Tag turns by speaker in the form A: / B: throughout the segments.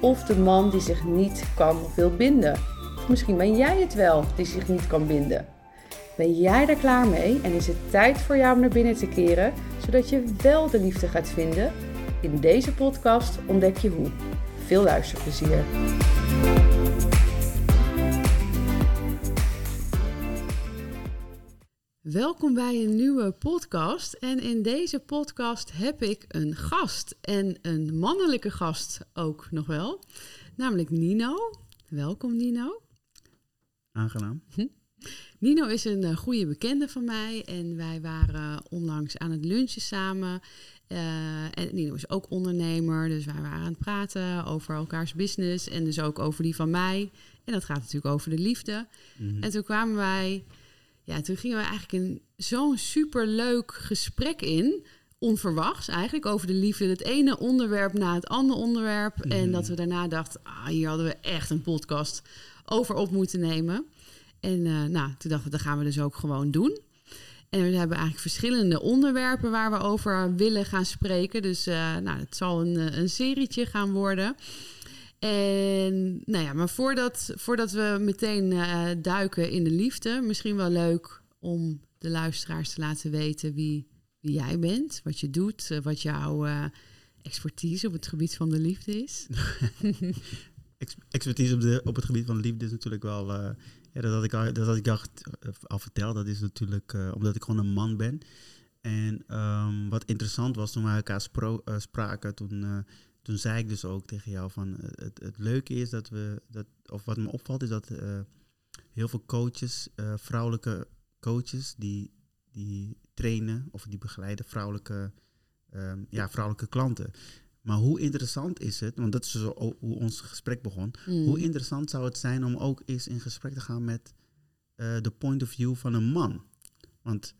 A: of de man die zich niet kan of wil binden. Of misschien ben jij het wel die zich niet kan binden. Ben jij er klaar mee en is het tijd voor jou om naar binnen te keren, zodat je wel de liefde gaat vinden? In deze podcast ontdek je hoe. Veel luisterplezier. Welkom bij een nieuwe podcast. En in deze podcast heb ik een gast. En een mannelijke gast ook nog wel. Namelijk Nino. Welkom Nino.
B: Aangenaam.
A: Nino is een uh, goede bekende van mij. En wij waren onlangs aan het lunchen samen. Uh, en Nino is ook ondernemer. Dus wij waren aan het praten over elkaars business. En dus ook over die van mij. En dat gaat natuurlijk over de liefde.
B: Mhm.
A: En toen kwamen wij ja, toen gingen we eigenlijk in zo'n superleuk gesprek in. Onverwachts eigenlijk, over de liefde. Het ene onderwerp na het andere onderwerp. En
B: Mhm.
A: dat we daarna dachten, ah, hier hadden we echt een podcast over op moeten nemen. En eh, nou, toen dachten we, dat gaan we dus ook gewoon doen. En we hebben eigenlijk verschillende onderwerpen waar we over willen gaan spreken. Dus eh, nou, het zal een, eh, een serietje gaan worden. En nou ja, maar voordat, voordat we meteen eh, duiken in de liefde, misschien wel leuk om de luisteraars te laten weten wie, wie jij bent, wat je doet, eh, wat jouw eh, expertise op het gebied van de liefde is.
B: Ex- expertise op, de, op het gebied van liefde is natuurlijk wel. dat had ik al, dat had ik verteld. Dat is natuurlijk omdat ik gewoon een man ben. En ehm, wat interessant was toen we elkaar spraken, toen, toen zei ik dus ook tegen jou van eh, het, het leuke is dat we dat, of wat me opvalt is dat eh, heel veel coaches, eh, vrouwelijke coaches, die, die trainen of die begeleiden vrouwelijke, ehm, ja, vrouwelijke klanten. Maar hoe interessant is het, want dat is zo hoe ons gesprek begon.
A: Mm.
B: Hoe interessant zou het zijn om ook eens in gesprek te gaan met de point of view van een man? Want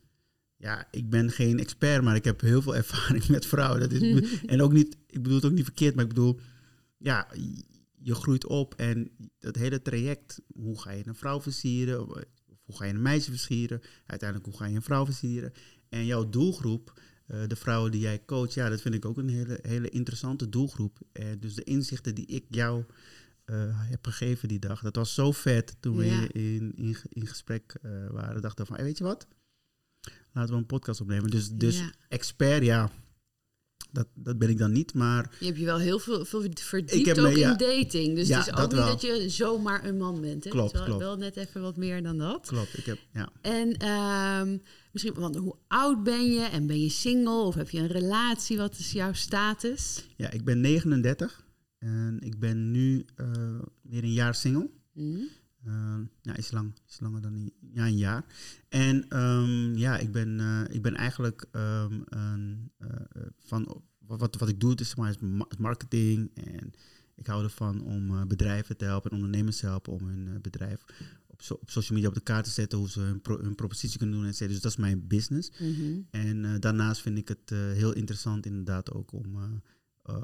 B: ja, ik ben geen expert, maar ik heb heel veel ervaring met vrouwen. Dat is, en ook niet, ik bedoel het ook niet verkeerd, maar ik bedoel, ja, je groeit op en dat hele traject, hoe ga je een vrouw versieren? Of hoe ga je een meisje versieren? Uiteindelijk, hoe ga je een vrouw versieren? En jouw doelgroep, eh, de vrouwen die jij coacht, ja, dat vind ik ook een hele, hele interessante doelgroep. En dus de inzichten die ik jou eh, heb gegeven die dag, dat was zo vet toen we in, in, in gesprek eh, waren. Dachten van, hey, weet je wat? Laten we een podcast opnemen. Dus, dus
A: Ja.
B: expert, ja, dat, dat ben ik dan niet. Maar
A: Je hebt je wel heel veel, veel verdiept
B: heb
A: ook
B: me- ja.
A: in dating. Dus
B: Ja,
A: het is ook
B: dat
A: niet
B: wel.
A: dat je zomaar een man bent. Hè?
B: Klopt,
A: wel,
B: klopt.
A: wel net even wat meer dan dat.
B: klopt, ik heb, ja.
A: En ehm, misschien, want hoe oud ben je? En ben je single? Of heb je een relatie? Wat is jouw status?
B: Ja, ik ben 39 en ik ben nu eh, weer een jaar single.
A: Hm?
B: Uh, ja, is lang, is langer dan een, ja, een jaar. En ehm, ja, ik ben, eh, ik ben eigenlijk ehm, een, eh, eh, van wat, wat ik doe, is, maar, is ma- marketing. En ik hou ervan om bedrijven te helpen en ondernemers te helpen om hun bedrijf op, so- op social media op de kaart te zetten, hoe ze hun, pro- hun propositie kunnen doen. Cetera. Dus dat is mijn business.
A: Mhm.
B: En daarnaast vind ik het heel interessant inderdaad ook om,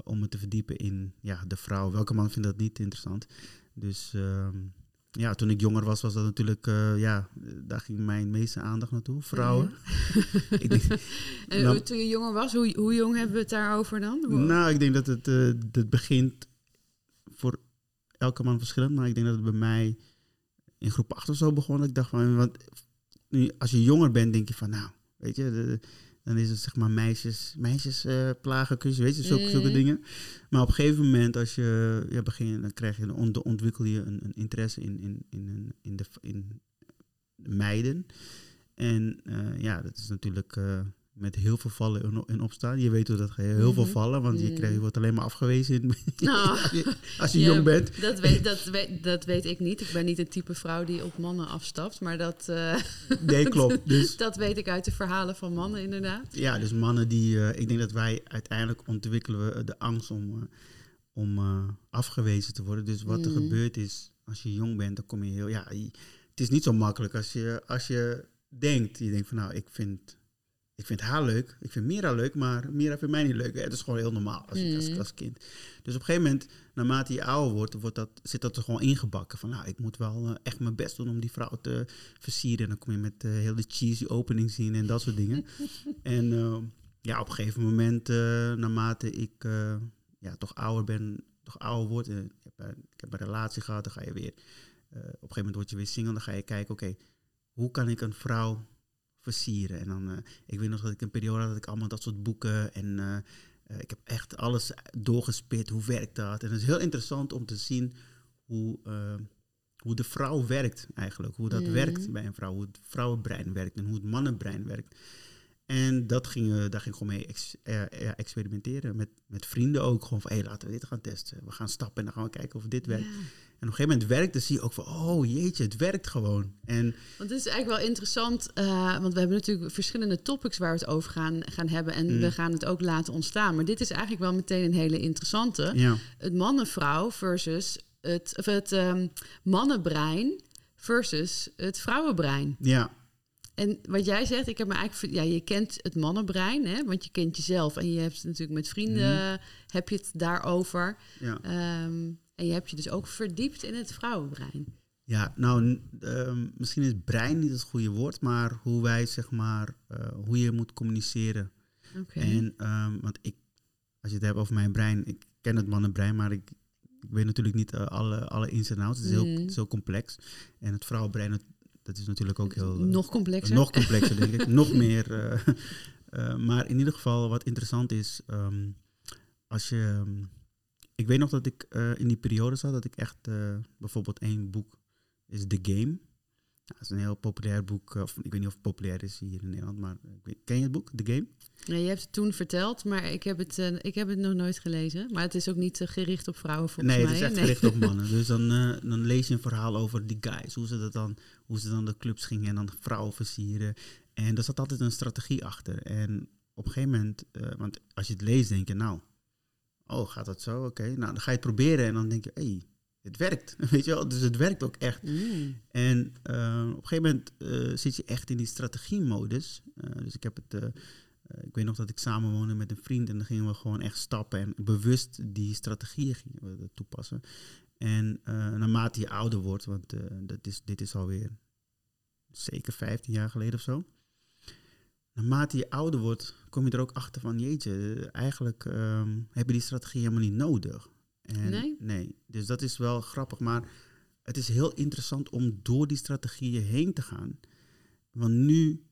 B: om me te verdiepen in ja, de vrouw. Welke man vindt dat niet interessant? Dus ehm, ja, toen ik jonger was, was dat natuurlijk, eh, ja, daar ging mijn meeste aandacht naartoe. Vrouwen. ik denk,
A: En
B: Nou-
A: toen je jonger was, hoe, hoe jong hebben we het daarover dan?
B: Nou, ik denk dat het, het begint voor elke man verschillend. Maar ik denk dat het bij mij in groep 8 of zo begon. Ik dacht van, want nu, als je jonger bent, denk je van, nou, weet je, de- dan is het zeg maar meisjes, meisjes eh plagen, kus, weet je, zulke, zulke
A: Mhm.
B: dingen. Maar op een gegeven moment, als je ja, begint, dan krijg je, ont- ontwikkel je een, een interesse in, in, in, in, de, in de meiden. En eh, ja, dat is natuurlijk eh, met heel veel vallen en, opstaan. Je weet hoe dat gaat, heel veel
A: Mhm.
B: vallen, want je,
A: Mhm.
B: krijgt, je wordt alleen maar afgewezen
A: Nou,
B: als je,
A: ja,
B: jong bent.
A: Dat weet, dat, weet, dat weet ik niet. Ik ben niet het type vrouw die op mannen afstapt. Maar dat, eh,
B: Nee, klopt. Dus
A: dat weet ik uit de verhalen van mannen inderdaad.
B: ja, dus mannen die, eh, ik denk dat wij uiteindelijk ontwikkelen we de angst om, eh, om eh, afgewezen te worden. Dus wat er
A: Mm.
B: gebeurt is, als je jong bent, dan kom je heel... Ja, je- het is niet zo makkelijk als je, als je denkt. Je denkt van, nou, ik vind, ik vind haar leuk. Ik vind Mira leuk, maar Mira vindt mij niet leuk. Het is gewoon heel normaal als, je, als,
A: Mm.
B: als kind. Dus op een gegeven moment, naarmate je ouder wordt, wordt dat, zit dat er gewoon ingebakken. Van, nou, ik moet wel eh, echt mijn best doen om die vrouw te versieren. En dan kom je met heel de cheesy opening zien en dat soort dingen. en eh, ja, op een gegeven moment, naarmate ik ja, toch ouder ben, toch ouder word. En ik, heb, een- ik heb een relatie gehad, dan ga je weer... op een gegeven moment word je weer single, dan ga je kijken, oké, hoe kan ik een vrouw versieren? En dan, eh, ik weet nog dat ik een periode had dat ik allemaal dat soort boeken en eh, eh, ik heb echt alles doorgespit, hoe werkt dat? En het is heel interessant om te zien hoe, hoe de vrouw werkt eigenlijk, hoe dat
A: Mhm.
B: werkt bij een vrouw, hoe het vrouwenbrein werkt en hoe het mannenbrein werkt. En dat ging, eh, daar ging ik gewoon mee ex- eh, ja, experimenteren. Met, met vrienden ook. Gewoon van, hé, laten we dit gaan testen. We gaan stappen en dan gaan we kijken of dit werkt.
A: Ja.
B: En op een gegeven moment werkt, dan zie je ook van, oh jeetje, het werkt gewoon. En
A: Want het is eigenlijk wel interessant, eh, want we hebben natuurlijk verschillende topics waar we het over gaan, gaan hebben. En
B: Mm.
A: we gaan het ook laten ontstaan. Maar dit is eigenlijk wel meteen een hele interessante.
B: ja,
A: Het man-vrouw versus het, of het ehm, mannenbrein versus het vrouwenbrein.
B: ja,
A: En wat jij zegt, ik heb me eigenlijk, ja, je kent het mannenbrein, hè, want je kent jezelf en je hebt het natuurlijk met vrienden, heb je het daarover.
B: ja.
A: Ehm, en je hebt je dus ook verdiept in het vrouwenbrein.
B: Ja, nou, ehm, misschien is brein niet het goede woord, maar hoe wij, zeg maar, eh, hoe je moet communiceren.
A: Oké.
B: En, ehm, want ik, als je het hebt over mijn brein, ik ken het mannenbrein, maar ik, ik weet natuurlijk niet eh, alle, alle ins en outs. Het is, heel,
A: Mm.
B: het is heel complex. En het vrouwenbrein, dat is natuurlijk ook heel... eh,
A: Nog complexer.
B: Nog complexer, denk ik. Nog meer. eh, eh, maar in ieder geval, wat interessant is, ehm, als je. ehm, ik weet nog dat ik in die periode zat dat ik echt bijvoorbeeld één boek is The Game. Ja, dat is een heel populair boek. Of ik weet niet of het populair is hier in Nederland, maar ken je het boek, The Game?
A: Ja, je hebt het toen verteld, maar ik heb het, eh, ik heb het nog nooit gelezen. Maar het is ook niet eh, gericht op vrouwen volgens
B: nee,
A: mij.
B: het is echt gericht op mannen. Dus dan, eh, dan lees je een verhaal over die guys, hoe ze, dat dan, hoe ze dan de clubs gingen en dan vrouwen versieren. En er zat altijd een strategie achter. En op een gegeven moment, want als je het leest, denk je, nou, oh, gaat dat zo? Oké, nou, dan ga je het proberen en dan denk je, hé, hey, het werkt. Weet je wel, dus het werkt ook echt.
A: Mm.
B: En op een gegeven moment zit je echt in die strategiemodus. Dus ik heb het. Eh, ik weet nog dat ik samenwoonde met een vriend en dan gingen we gewoon echt stappen en bewust die strategieën gingen we toepassen. En eh, naarmate je ouder wordt, want eh, dat is, dit is alweer zeker 15 jaar geleden of zo. Naarmate je ouder wordt, kom je er ook achter van, jeetje, eigenlijk ehm, heb je die strategie helemaal niet nodig. En,
A: Nee?
B: Nee, dus dat is wel grappig, maar het is heel interessant om door die strategieën heen te gaan. Want nu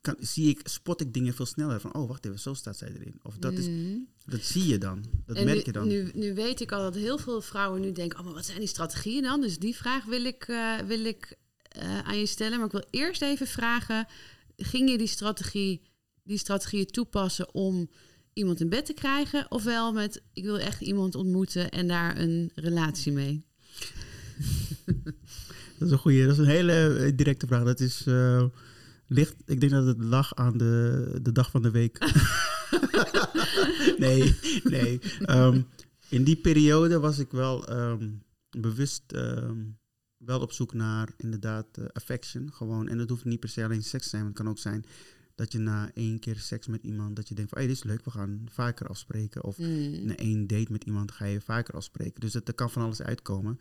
B: kan, zie ik, spot ik dingen veel sneller. Van, oh, wacht even, zo staat zij erin. Of dat, is,
A: Mm.
B: dat zie je dan. Dat
A: En
B: merk
A: nu,
B: je dan.
A: Nu, nu weet ik al dat heel veel vrouwen nu denken: oh, maar wat zijn die strategieën dan? Dus die vraag wil ik, eh, wil ik eh, aan je stellen. Maar ik wil eerst even vragen: ging je die strategie, die strategieën toepassen om iemand in bed te krijgen? Ofwel met: ik wil echt iemand ontmoeten en daar een relatie mee?
B: Dat is een goede, dat is een hele eh, directe vraag. Dat is ligt, ik denk dat het lag aan de, de dag van de week. nee, nee. Ehm, in die periode was ik wel ehm, bewust ehm, wel op zoek naar inderdaad eh, affection. Gewoon. En dat hoeft niet per se alleen seks te zijn. Het kan ook zijn dat je na één keer seks met iemand, dat je denkt van, hé, dit is leuk, we gaan vaker afspreken. Of
A: Mm.
B: na één date met iemand ga je vaker afspreken. Dus het, er kan van alles uitkomen.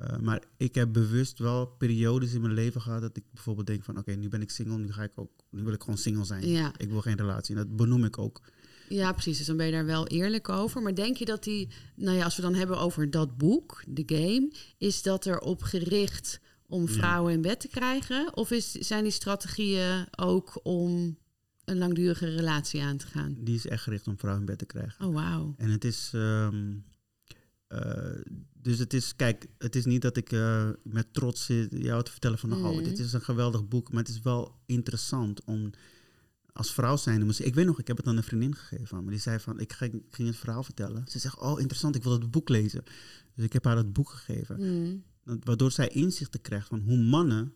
B: Uh, maar ik heb bewust wel periodes in mijn leven gehad dat ik bijvoorbeeld denk van oké, nu ben ik single, nu ga ik ook, nu wil ik gewoon single zijn.
A: Ja.
B: Ik wil geen relatie. En dat benoem ik ook.
A: Ja, precies. Dus dan ben je daar wel eerlijk over. Maar denk je dat die, nou ja, als we dan hebben over dat boek, The Game, is dat erop gericht om vrouwen in bed te krijgen? Of is, zijn die strategieën ook om een langdurige relatie aan te gaan?
B: Die is echt gericht om vrouwen in bed te krijgen.
A: Oh, wauw.
B: En het is, ehm, uh, dus het is, kijk, het is niet dat ik uh, met trots zit jou te vertellen van, mm. oh, dit is een geweldig boek, maar het is wel interessant om als vrouw zijn. Ik weet nog, ik heb het aan een vriendin gegeven, maar die zei van, ik ging, het verhaal vertellen. Ze zegt, oh, interessant, ik wil het boek lezen. Dus ik heb haar het boek gegeven,
A: mm.
B: waardoor zij inzichten krijgt van hoe mannen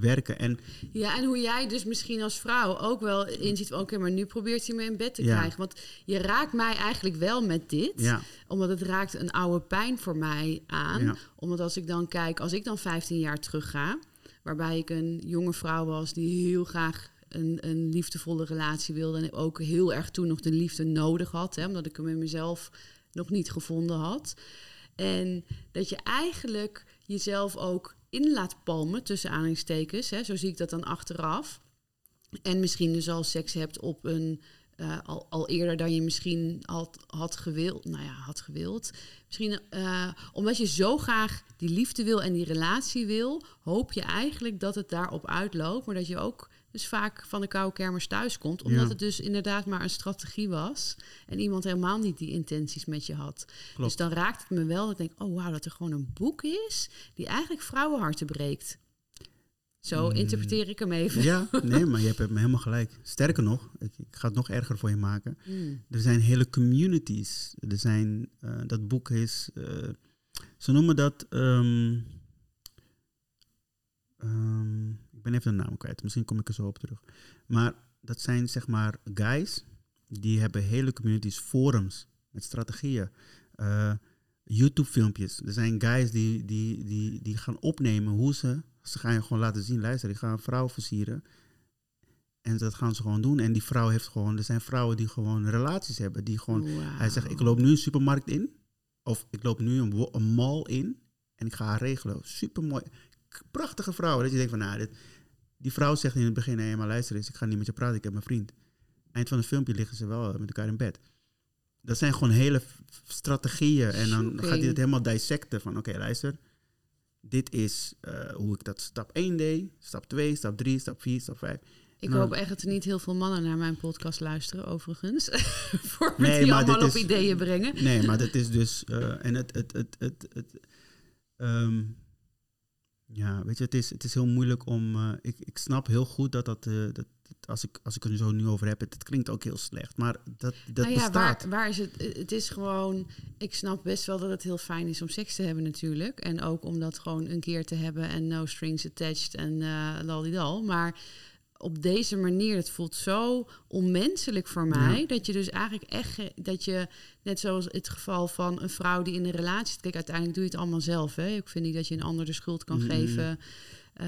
B: werken. En
A: Ja, en hoe jij dus misschien als vrouw ook wel inziet van... oké, maar nu probeert hij me in bed te
B: Ja.
A: krijgen. Want je raakt mij eigenlijk wel met dit.
B: ja,
A: Omdat het raakt een oude pijn voor mij aan.
B: Ja.
A: Omdat als ik dan kijk, als ik dan 15 jaar terug ga... waarbij ik een jonge vrouw was die heel graag een, een liefdevolle relatie wilde... en ook heel erg toen nog de liefde nodig had... Hè, omdat ik hem in mezelf nog niet gevonden had... En dat je eigenlijk jezelf ook in laat palmen, tussen aanhalingstekens. Hè, zo zie ik dat dan achteraf. En misschien dus al seks hebt op een... eh, al, al eerder dan je misschien had, had gewild. Nou ja, had gewild. Misschien eh, omdat je zo graag die liefde wil en die relatie wil... hoop je eigenlijk dat het daarop uitloopt. Maar dat je ook dus vaak van de koude kermis thuis komt. Omdat
B: Ja.
A: het dus inderdaad maar een strategie was. En iemand helemaal niet die intenties met je had. Dus dan raakt het me wel dat ik denk, oh wauw, dat er gewoon een boek is die eigenlijk vrouwenharten breekt. Zo
B: Mm.
A: interpreteer ik hem even.
B: ja, nee, maar je hebt me helemaal gelijk. Sterker nog, ik, ik ga het nog erger voor je maken.
A: Mm.
B: Er zijn hele communities. Er zijn, eh, dat boek is, eh, ze noemen dat, ehm, ehm, ik ben even de naam kwijt, misschien kom ik er zo op terug. Maar dat zijn zeg maar guys, die hebben hele communities, forums met strategieën, eh, YouTube-filmpjes. Er zijn guys die, die, die, die gaan opnemen hoe ze, ze gaan je gewoon laten zien, luister, die gaan een vrouw versieren. En dat gaan ze gewoon doen. En die vrouw heeft gewoon, er zijn vrouwen die gewoon relaties hebben. Die gewoon, hij zegt, ik loop nu een supermarkt in. Of ik loop nu een, een mall in. En ik ga haar regelen. Super mooi. Prachtige vrouw. Dat je denkt van, nou, dit, die vrouw zegt in het begin, hé, maar luister eens, ik ga niet met je praten, ik heb mijn vriend. Eind van het filmpje liggen ze wel met elkaar in bed. Dat zijn gewoon hele strategieën. En dan gaat hij het helemaal dissecten van, oké, luister. Dit is eh, hoe ik dat stap 1 deed, stap 2, stap 3, stap 4, stap 5.
A: Ik
B: Nou,
A: hoop echt dat er niet heel veel mannen naar mijn podcast luisteren, overigens. Voor me
B: Nee,
A: die allemaal op
B: is-
A: ideeën brengen.
B: Nee, maar dat is dus. eh, en het. het, het, het, het ehm, ja, weet je, het is, het is heel moeilijk om. eh, ik, ik snap heel goed dat dat. eh, dat als, ik, als ik er nu zo nu over heb, het, het klinkt ook heel slecht. Maar dat, dat
A: nou ja,
B: bestaat.
A: waar, waar is het? Het is gewoon. Ik snap best wel dat het heel fijn is om seks te hebben, natuurlijk. En ook om dat gewoon een keer te hebben en no strings attached en eh lal Maar op deze manier, het voelt zo onmenselijk voor mij.
B: Ja.
A: Dat je dus eigenlijk echt. Dat je, net zoals het geval van een vrouw die in een relatie zit. Kijk, uiteindelijk doe je het allemaal zelf. Hè? Ik vind niet dat je een ander de schuld kan geven. Eh,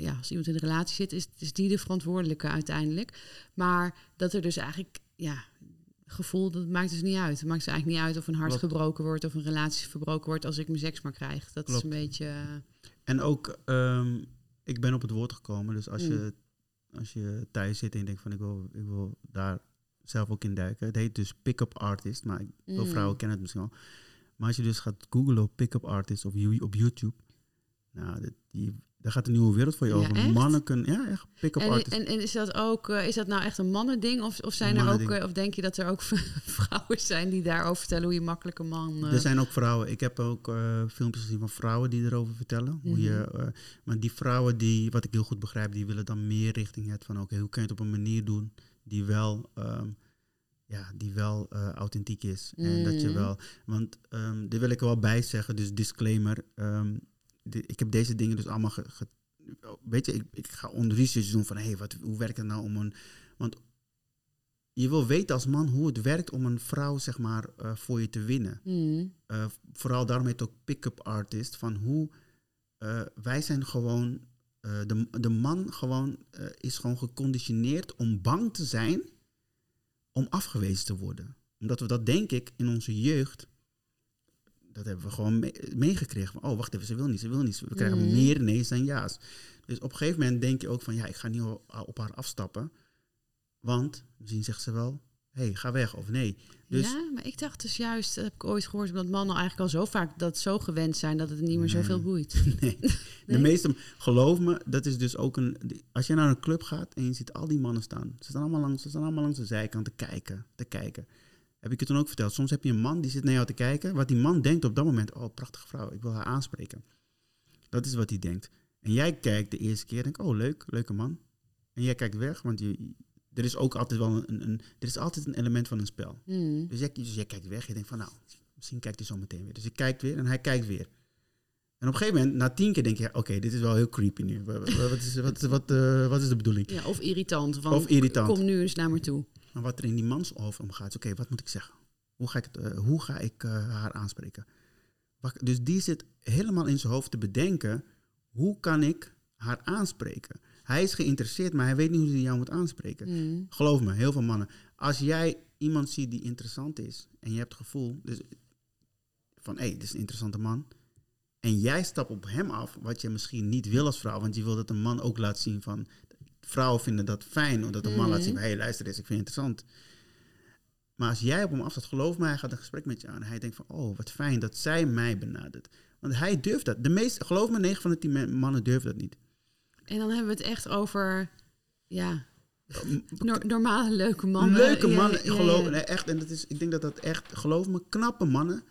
A: ja, als iemand in een relatie zit, is, is die de verantwoordelijke uiteindelijk. Maar dat er dus eigenlijk, ja, gevoel, dat maakt dus niet uit. Het maakt dus eigenlijk niet uit of een hart
B: Klopt.
A: gebroken wordt of een relatie verbroken wordt als ik mijn seks maar krijg. Dat
B: Klopt.
A: is een beetje. eh,
B: En ook, ehm, ik ben op het woord gekomen. Dus als,
A: Mm.
B: je, als je thuis zit en je denkt van ik wil, ik wil daar zelf ook in duiken. Het heet dus pick-up artist. Maar ik- veel
A: Mm.
B: vrouwen kennen het misschien al. Maar als je dus gaat googlen op pick-up artist op, You- op YouTube. Nou, die, daar gaat een nieuwe wereld voor je
A: Ja,
B: over.
A: echt?
B: Mannen kunnen, ja, echt pick-up
A: En,
B: artist.
A: en, en is dat ook, eh, is dat nou echt een mannending? Of, of zijn er ook, eh, of denk je dat er ook vrouwen zijn die daarover vertellen hoe je makkelijk een man. eh,
B: Er zijn ook vrouwen. Ik heb ook filmpjes gezien van vrouwen die erover vertellen. Hoe je,
A: Mhm.
B: maar die vrouwen, die, wat ik heel goed begrijp, die willen dan meer richting het van... oké, hoe kun je het op een manier doen die wel, ehm, ja, die wel authentiek is. En dat je
A: Mhm.
B: wel... Want um, dit wil ik er wel bij zeggen, dus disclaimer. ehm, ik heb deze dingen dus allemaal... Ge, ge- weet je, ik, ik ga onder research doen van... hé, hey, wat hoe werkt het nou om een... Want je wil weten als man hoe het werkt om een vrouw, zeg maar, eh, voor je te winnen.
A: mm,
B: Eh, vooral daarom heet het ook pick-up artist. Van hoe eh, wij zijn gewoon. de, de man gewoon is gewoon geconditioneerd om bang te zijn om afgewezen te worden. Omdat we dat denk ik in onze jeugd. Dat hebben we gewoon mee- meegekregen. Van, oh, wacht even, ze wil niet, ze wil niet. We krijgen
A: Mhm.
B: meer nee's dan ja's. Dus op een gegeven moment denk je ook van, ja, ik ga niet op haar afstappen. Want misschien zegt ze wel, hé, hey, ga weg of nee. Dus
A: ja, maar ik dacht dus juist, dat heb ik ooit gehoord, dat mannen eigenlijk al zo vaak dat zo gewend zijn dat het niet meer zoveel boeit.
B: Nee. De meeste, geloof me, dat is dus ook een. Als je naar een club gaat en je ziet al die mannen staan, ze staan allemaal langs, ze staan allemaal langs de zijkant te kijken, te kijken. Heb ik je toen ook verteld? Soms heb je een man die zit naar jou te kijken. Wat die man denkt op dat moment, oh prachtige vrouw, ik wil haar aanspreken. Dat is wat hij denkt. En jij kijkt de eerste keer, denk, oh leuk, leuke man. En jij kijkt weg, want je, er is ook altijd wel een, een, er is altijd een element van een spel.
A: Mm.
B: Dus jij, dus jij kijkt weg, je denkt van nou, misschien kijkt hij zo meteen weer. Dus je kijkt weer en hij kijkt weer. En op een gegeven moment, na tien keer, denk je: oké, dit is wel heel creepy nu. Wa- wa- Wat is, wat, wat, eh, wat is de bedoeling?
A: Ja, of irritant.
B: Of irritant.
A: Kom nu eens naar me toe.
B: Maar wat er in die mans hoofd omgaat, is: oké, wat moet ik zeggen? Hoe ga ik, het, eh, hoe ga ik eh, haar aanspreken? Dus die zit helemaal in zijn hoofd te bedenken: hoe kan ik haar aanspreken? Hij is geïnteresseerd, maar hij weet niet hoe hij jou moet aanspreken.
A: Mm.
B: Geloof me, heel veel mannen. Als jij iemand ziet die interessant is en je hebt het gevoel dus van hé, hey, dit is een interessante man. En jij stapt op hem af, wat je misschien niet wil als vrouw, want je wil dat een man ook laat zien van. Vrouwen vinden dat fijn, omdat een man laat zien van hé, hey, luister eens, ik vind het interessant. Maar als jij op hem afstaat, geloof mij, hij gaat een gesprek met je aan. Hij denkt van, oh, wat fijn dat zij mij benadert. Want hij durft dat. De meeste, geloof me, 9 van de 10 men- mannen durven dat niet.
A: En dan hebben we het echt over, ja, nor- normale leuke mannen.
B: Leuke mannen,
A: ja, ja,
B: geloof. Nee, echt. En dat is, ik denk dat dat echt, geloof me, knappe mannen.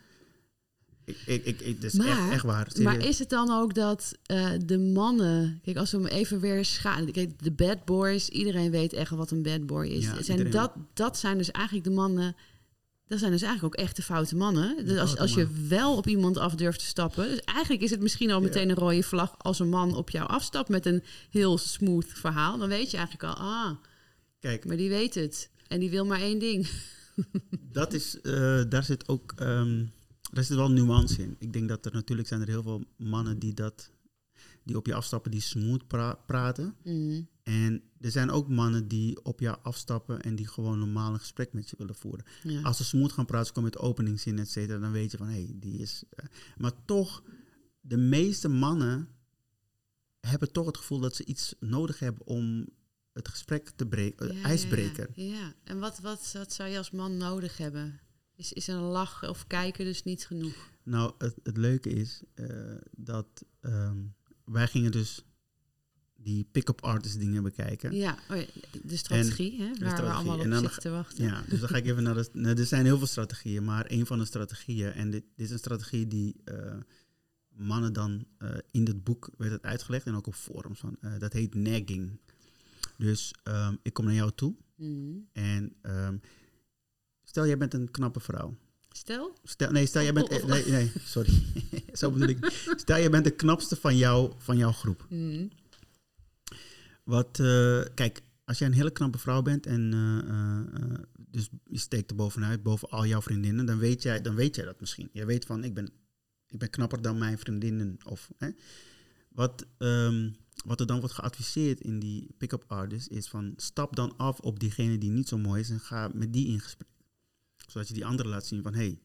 B: Ik, ik, ik, ik- dat is echt,
A: Maar-
B: echt waar.
A: Maar
B: serieus.
A: is het dan ook dat eh, de mannen... Kijk, als we hem even weer schalen... Kijk, de bad boys, iedereen weet echt wat een bad boy is.
B: Ja,
A: zijn dat, dat zijn dus eigenlijk de mannen... Dat zijn dus eigenlijk ook echte foute mannen. Dus als, als je wel op iemand af durft te stappen... Dus eigenlijk is het misschien al meteen een rode vlag... als een man op jou afstapt met een heel smooth verhaal. Dan weet je eigenlijk al, ah,
B: Kijk,
A: maar die weet het. En die wil maar één ding.
B: dat is, eh, daar zit ook, ehm, daar zit wel nuance in. Ik denk dat er natuurlijk zijn er heel veel mannen die dat, die op je afstappen, die smooth pra- praten.
A: Mm.
B: En er zijn ook mannen die op jou afstappen en die gewoon normaal een gesprek met je willen voeren.
A: Ja.
B: Als ze smooth gaan praten, ze komen met openingszin, et cetera, dan weet je van hé, hey, die is. eh, maar toch, de meeste mannen hebben toch het gevoel dat ze iets nodig hebben om het gesprek te breken,
A: Ja,
B: uh,
A: ja,
B: ijsbreken.
A: Ja, ja. en wat, wat, wat zou je als man nodig hebben? Is, is een lach of kijken dus niet genoeg?
B: Nou, het, het leuke is eh, dat ehm, wij gingen dus die pick-up artist dingen bekijken.
A: Ja, oh ja, de strategie, hè, waar we allemaal op zitten te wachten.
B: Ja, dus dan ga ik even naar de. nou, er zijn heel veel strategieën, maar een van de strategieën, en dit, dit is een strategie die eh, mannen dan eh, in het boek werd het uitgelegd en ook op forums van. dat heet nagging. Dus ehm, ik kom naar jou toe
A: Mhm.
B: en ehm, stel jij bent een knappe vrouw.
A: Stel?
B: Stel, nee, stel jij bent.
A: Of- of-
B: Nee, nee, sorry. Zo bedoel ik. Stel jij bent de knapste van, jou, van jouw groep.
A: Mhm.
B: Wat, eh, kijk, als jij een hele knappe vrouw bent en eh, eh, dus je steekt er bovenuit, boven al jouw vriendinnen, dan weet jij, dan weet jij dat misschien. Je weet van, ik ben, ik ben knapper dan mijn vriendinnen. Of, hè. Wat, ehm, wat er dan wordt geadviseerd in die pick-up artist is van, stap dan af op diegene die niet zo mooi is en ga met die in gesprek. Zodat je die andere laat zien van, hé, hey,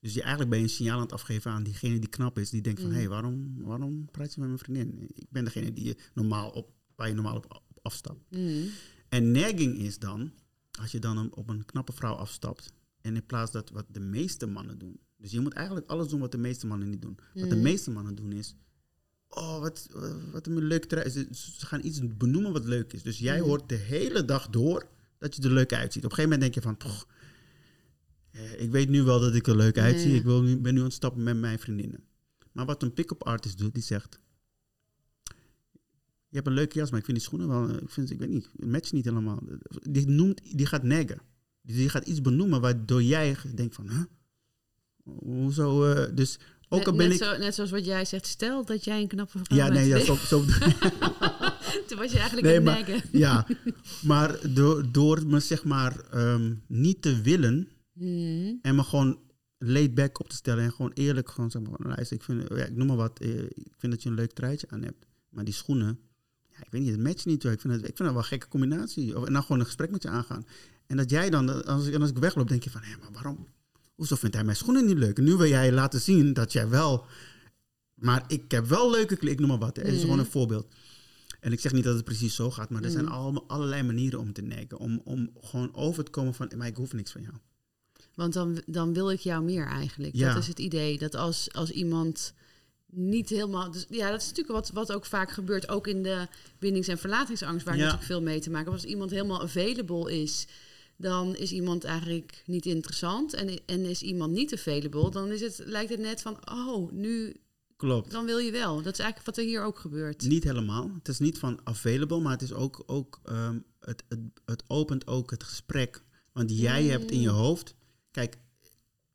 B: dus je, eigenlijk ben je een signaal aan het afgeven aan diegene die knap is, die denkt van, hé,
A: Mm.
B: hey, waarom, waarom praat je met mijn vriendin? Ik ben degene die je normaal op, waar je normaal op, op afstapt.
A: Mhm.
B: En nagging is dan, als je dan een- op een knappe vrouw afstapt, en in plaats dat wat de meeste mannen doen. Dus je moet eigenlijk alles doen wat de meeste mannen niet doen. Wat de
A: Mhm.
B: meeste mannen doen is, oh, wat, wat een leuk trui. Ze, ze gaan iets benoemen wat leuk is. Dus jij hoort de hele dag door dat je er leuk uitziet. Op een gegeven moment denk je van, eh, ik weet nu wel dat ik er leuk uitzie. Ik wil nu, ben nu aan het stappen met mijn vriendinnen. Maar wat een pick-up artist doet, die zegt... Je hebt een leuke jas, maar ik vind die schoenen wel... Ik, vind, ik weet niet, het matcht niet helemaal. Die, noemt, die gaat neggen. Die gaat iets benoemen waardoor jij denkt van... Huh? Hoezo? eh, dus ook
A: net,
B: al ben
A: net,
B: ik...
A: zo, net zoals wat jij zegt, stel dat jij een knappe vrouw
B: Ja,
A: bent.
B: nee, ja, zo, zo,
A: Toen was je eigenlijk
B: Nee,
A: een
B: maar-
A: neggen.
B: ja. Maar door, door me zeg maar ehm, niet te willen
A: Mhm.
B: en me gewoon laid back op te stellen en gewoon eerlijk gewoon zeg maar, luister, ik vind, ja, ik noem maar wat, eh, ik vind dat je een leuk truitje aan hebt, maar die schoenen, ja, ik weet niet, het matcht niet. hoor. Ik vind het, ik vind het wel een gekke combinatie. Of, en dan gewoon een gesprek met je aangaan. En dat jij dan, als ik, als ik wegloop, denk je van, hé, maar waarom, hoezo vindt hij mijn schoenen niet leuk? En nu wil jij laten zien dat jij wel, maar ik heb wel leuke kleren, ik noem maar wat. Het is
A: Mhm.
B: gewoon een voorbeeld. En ik zeg niet dat het precies zo gaat, maar er zijn
A: Mhm.
B: allemaal, allerlei manieren om te neggen. Om, om gewoon over te komen van, maar ik hoef niks van jou.
A: Want dan, dan wil ik jou meer eigenlijk.
B: Ja.
A: Dat is het idee. Dat als, als iemand niet helemaal... Dus, ja, dat is natuurlijk wat, wat ook vaak gebeurt. Ook in de bindings- en verlatingsangst... waar
B: Ja.
A: natuurlijk veel mee te maken. Als iemand helemaal available is... dan is iemand eigenlijk niet interessant. En, en is iemand niet available... dan is het, lijkt het net van... oh, nu...
B: Klopt.
A: dan wil je wel. Dat is eigenlijk wat er hier ook gebeurt.
B: Niet helemaal. Het is niet van available, maar het is ook, ook ehm, het, het, het opent ook het gesprek. Want jij
A: Mm.
B: hebt in je hoofd, kijk,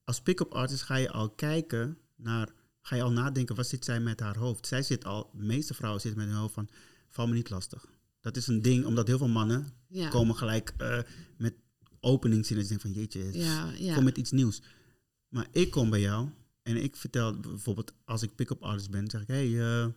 B: als pick-up artist ga je al kijken naar, ga je al nadenken, wat zit zij met haar hoofd? Zij zit al, de meeste vrouwen zitten met hun hoofd van, val me niet lastig. Dat is een ding, omdat heel veel mannen
A: Ja.
B: komen gelijk eh, met openingszinnen. Ze denken van, jeetje,
A: Ja, ja.
B: kom met iets nieuws. Maar ik kom bij jou en ik vertel bijvoorbeeld, als ik pick-up artist ben, zeg ik, hey, eh,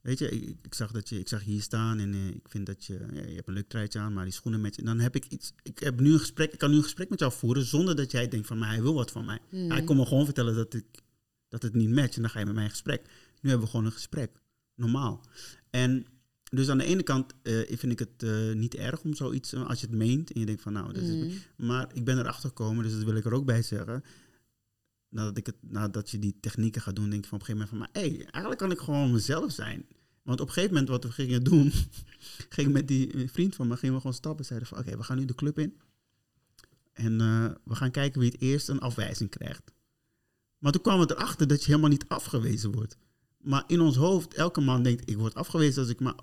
B: weet je, ik, ik zag dat je, ik zag hier staan en eh, ik vind dat je, ja, je hebt een leuk truitje aan, maar die schoenen met je. En dan heb ik iets, ik heb nu een gesprek, ik kan nu een gesprek met jou voeren zonder dat jij denkt van, maar hij wil wat van mij.
A: Hmm.
B: Ja, ik kom me gewoon vertellen dat, ik, dat het niet matcht en dan ga je met mij in gesprek. Nu hebben we gewoon een gesprek, normaal. En dus aan de ene kant eh, vind ik het eh, niet erg om zoiets, als je het meent en je denkt van, nou, dat is
A: Mm.
B: maar ik ben erachter gekomen, dus dat wil ik er ook bij zeggen. Nadat, ik het, nadat je die technieken gaat doen, denk je van op een gegeven moment van... Maar hey, eigenlijk kan ik gewoon mezelf zijn. Want op een gegeven moment wat we gingen doen... ging ik met die vriend van me, gingen we gewoon stappen. Zeiden van oké, we gaan nu de club in. En eh, we gaan kijken wie het eerst een afwijzing krijgt. Maar toen kwamen we erachter dat je helemaal niet afgewezen wordt. Maar in ons hoofd, elke man denkt, ik word afgewezen als ik maar...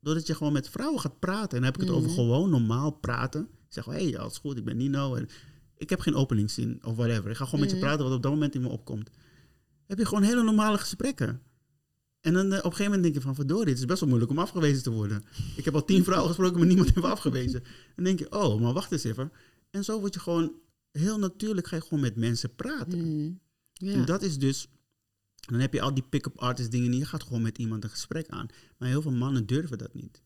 B: Doordat je gewoon met vrouwen gaat praten. En dan heb ik het over
A: Mhm.
B: gewoon normaal praten. Ik zeg, hé, hey, alles goed, ik ben Nino. En ik heb geen openingszin of whatever. Ik ga gewoon met je
A: Mhm.
B: praten wat op dat moment in me opkomt. heb je gewoon hele normale gesprekken. En dan eh, op een gegeven moment denk je van, verdorie, het is best wel moeilijk om afgewezen te worden. Ik heb al tien vrouwen gesproken, maar niemand heeft afgewezen. Dan denk je, oh, maar wacht eens even. En zo word je gewoon, heel natuurlijk ga je gewoon met mensen praten.
A: Ja.
B: En dat is dus, dan heb je al die pick-up artist dingen niet. Je gaat gewoon met iemand een gesprek aan. Maar heel veel mannen durven dat niet.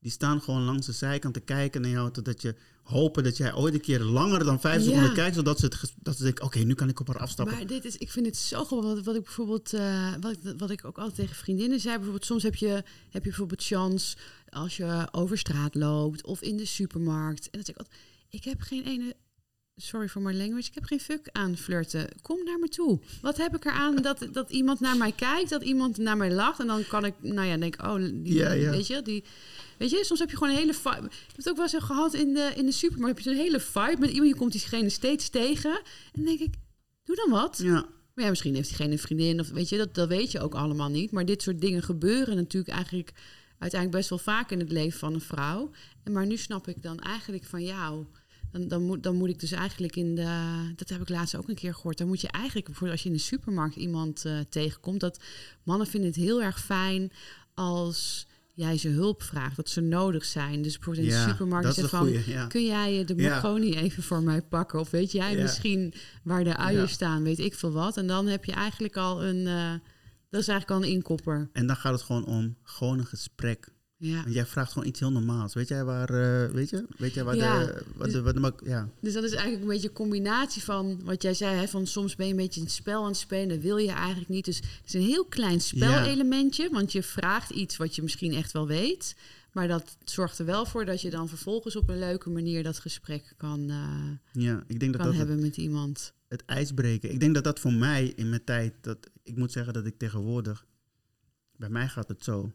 B: Die staan gewoon langs de zijkant te kijken naar jou, totdat je hopen dat jij ooit een keer langer dan vijf
A: Ja.
B: seconden kijkt, zodat ze, het, dat ze denken, oké, nu kan ik op haar afstappen.
A: Maar dit is, ik vind het zo gewoon wat, wat ik bijvoorbeeld, eh, wat, ik, wat ik ook altijd tegen vriendinnen zei. Bijvoorbeeld, soms heb je, heb je bijvoorbeeld chance als je over straat loopt of in de supermarkt. En zeg ik altijd, ik heb geen ene, sorry for my language, ik heb geen fuck aan flirten. Kom naar me toe. Wat heb ik eraan dat, dat iemand naar mij kijkt, dat iemand naar mij lacht. En dan kan ik, nou ja, denk, oh, die,
B: Ja, ja.
A: weet je, die... Weet je, soms heb je gewoon een hele vibe. Ik heb het ook wel eens gehad in de, in de supermarkt. Heb je zo'n hele vibe met iemand, je komt diegene steeds tegen. En dan denk ik, doe dan wat.
B: Ja,
A: Maar ja, misschien heeft diegene een vriendin of weet je, dat, dat weet je ook allemaal niet. Maar dit soort dingen gebeuren natuurlijk eigenlijk uiteindelijk best wel vaak in het leven van een vrouw. En maar nu snap ik dan eigenlijk van jou. Dan, dan, moet, dan moet ik dus eigenlijk in de. Dat heb ik laatst ook een keer gehoord. Dan moet je eigenlijk, bijvoorbeeld als je in de supermarkt iemand eh, tegenkomt, dat mannen vinden het heel erg fijn als jij ze hulp vraagt, dat ze nodig zijn. Dus bijvoorbeeld in de
B: ja
A: supermarkt
B: is
A: zeggen van.
B: goeie, ja.
A: Kun jij de
B: Ja.
A: macaroni even voor mij pakken? Of weet jij misschien waar de uien staan, weet ik veel wat. En dan heb je eigenlijk al een... eh, dat is eigenlijk al een inkopper.
B: En dan gaat het gewoon om gewoon een gesprek.
A: Ja.
B: Jij vraagt gewoon iets heel normaals. Weet jij waar, eh, weet je? Weet jij waar
A: Ja,
B: de, wat de, wat de, mak- ja.
A: Dus dat is eigenlijk een beetje een combinatie van wat jij zei, hè, van soms ben je een beetje een spel aan het spelen, dat wil je eigenlijk niet. Dus het is een heel klein spelelementje, want je vraagt iets wat je misschien echt wel weet. Maar dat zorgt er wel voor dat je dan vervolgens op een leuke manier dat gesprek kan, eh,
B: ja, ik denk dat
A: kan
B: dat het,
A: hebben met iemand.
B: het ijs breken. Ik denk dat dat voor mij in mijn tijd, dat ik moet zeggen dat ik tegenwoordig, bij mij gaat het zo.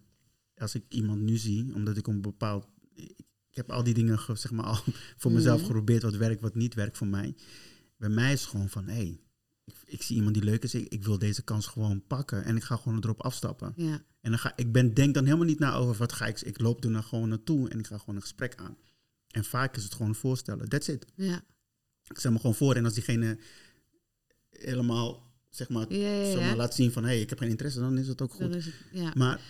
B: Als ik iemand nu zie, omdat ik een bepaald, ik heb al die dingen ge- zeg maar al voor mezelf
A: Mhm.
B: geprobeerd, wat werkt, wat niet werkt voor mij. Bij mij is het gewoon van, hé, hey, ik, ik zie iemand die leuk is, ik, ik wil deze kans gewoon pakken en ik ga gewoon erop afstappen.
A: Ja.
B: En dan ga, ik ben, denk dan helemaal niet na over wat ga ik. Ik loop er dan gewoon naartoe en ik ga gewoon een gesprek aan. En vaak is het gewoon voorstellen. That's it.
A: Ja.
B: Ik stel me gewoon voor. En als diegene helemaal, zeg maar,
A: Ja, ja,
B: zeg maar
A: ja.
B: laat zien van... hé, hey, ik heb geen interesse, dan is het ook goed.
A: is het, ja.
B: Maar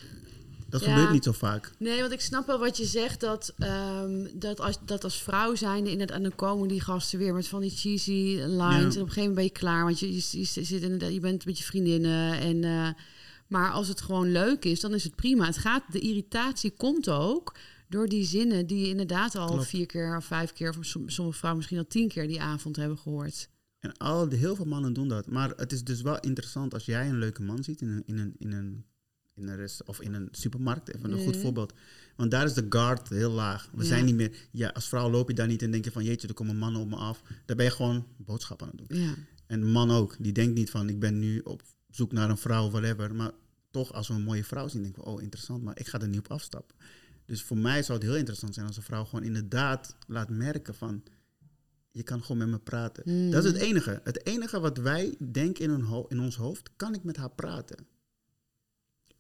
B: dat
A: Ja.
B: gebeurt niet zo vaak.
A: Nee, want ik snap wel wat je zegt. Dat, ehm, dat, als, dat als vrouw zijnde inderdaad... En dan komen die gasten weer met van die cheesy lines. En op een gegeven moment ben je klaar. Want je, je, je zit inderdaad, je bent met je vriendinnen. En, eh, maar als het gewoon leuk is, dan is het prima. Het gaat, de irritatie komt ook door die zinnen... die je inderdaad al
B: Klopt.
A: vier keer of vijf keer... of som- sommige vrouwen misschien al tien keer die avond hebben gehoord.
B: En al, heel veel mannen doen dat. Maar het is dus wel interessant als jij een leuke man ziet in een, in een, in een, in een rest, of in een supermarkt. Even een goed voorbeeld. Want daar is de guard heel laag. We
A: Ja.
B: zijn niet meer... Ja, als vrouw loop je daar niet en denk je van... Jeetje, er komen mannen op me af. Daar ben je gewoon boodschappen aan het doen.
A: Ja,
B: En de man ook. Die denkt niet van... Ik ben nu op zoek naar een vrouw, whatever. Maar toch, als we een mooie vrouw zien, denken we... Oh, interessant, maar ik ga er niet op afstappen. Dus voor mij zou het heel interessant zijn als een vrouw gewoon inderdaad laat merken van... Je kan gewoon met me praten.
A: Mm.
B: Dat is het enige. Het enige wat wij denken in, in ons hoofd, kan ik met haar praten?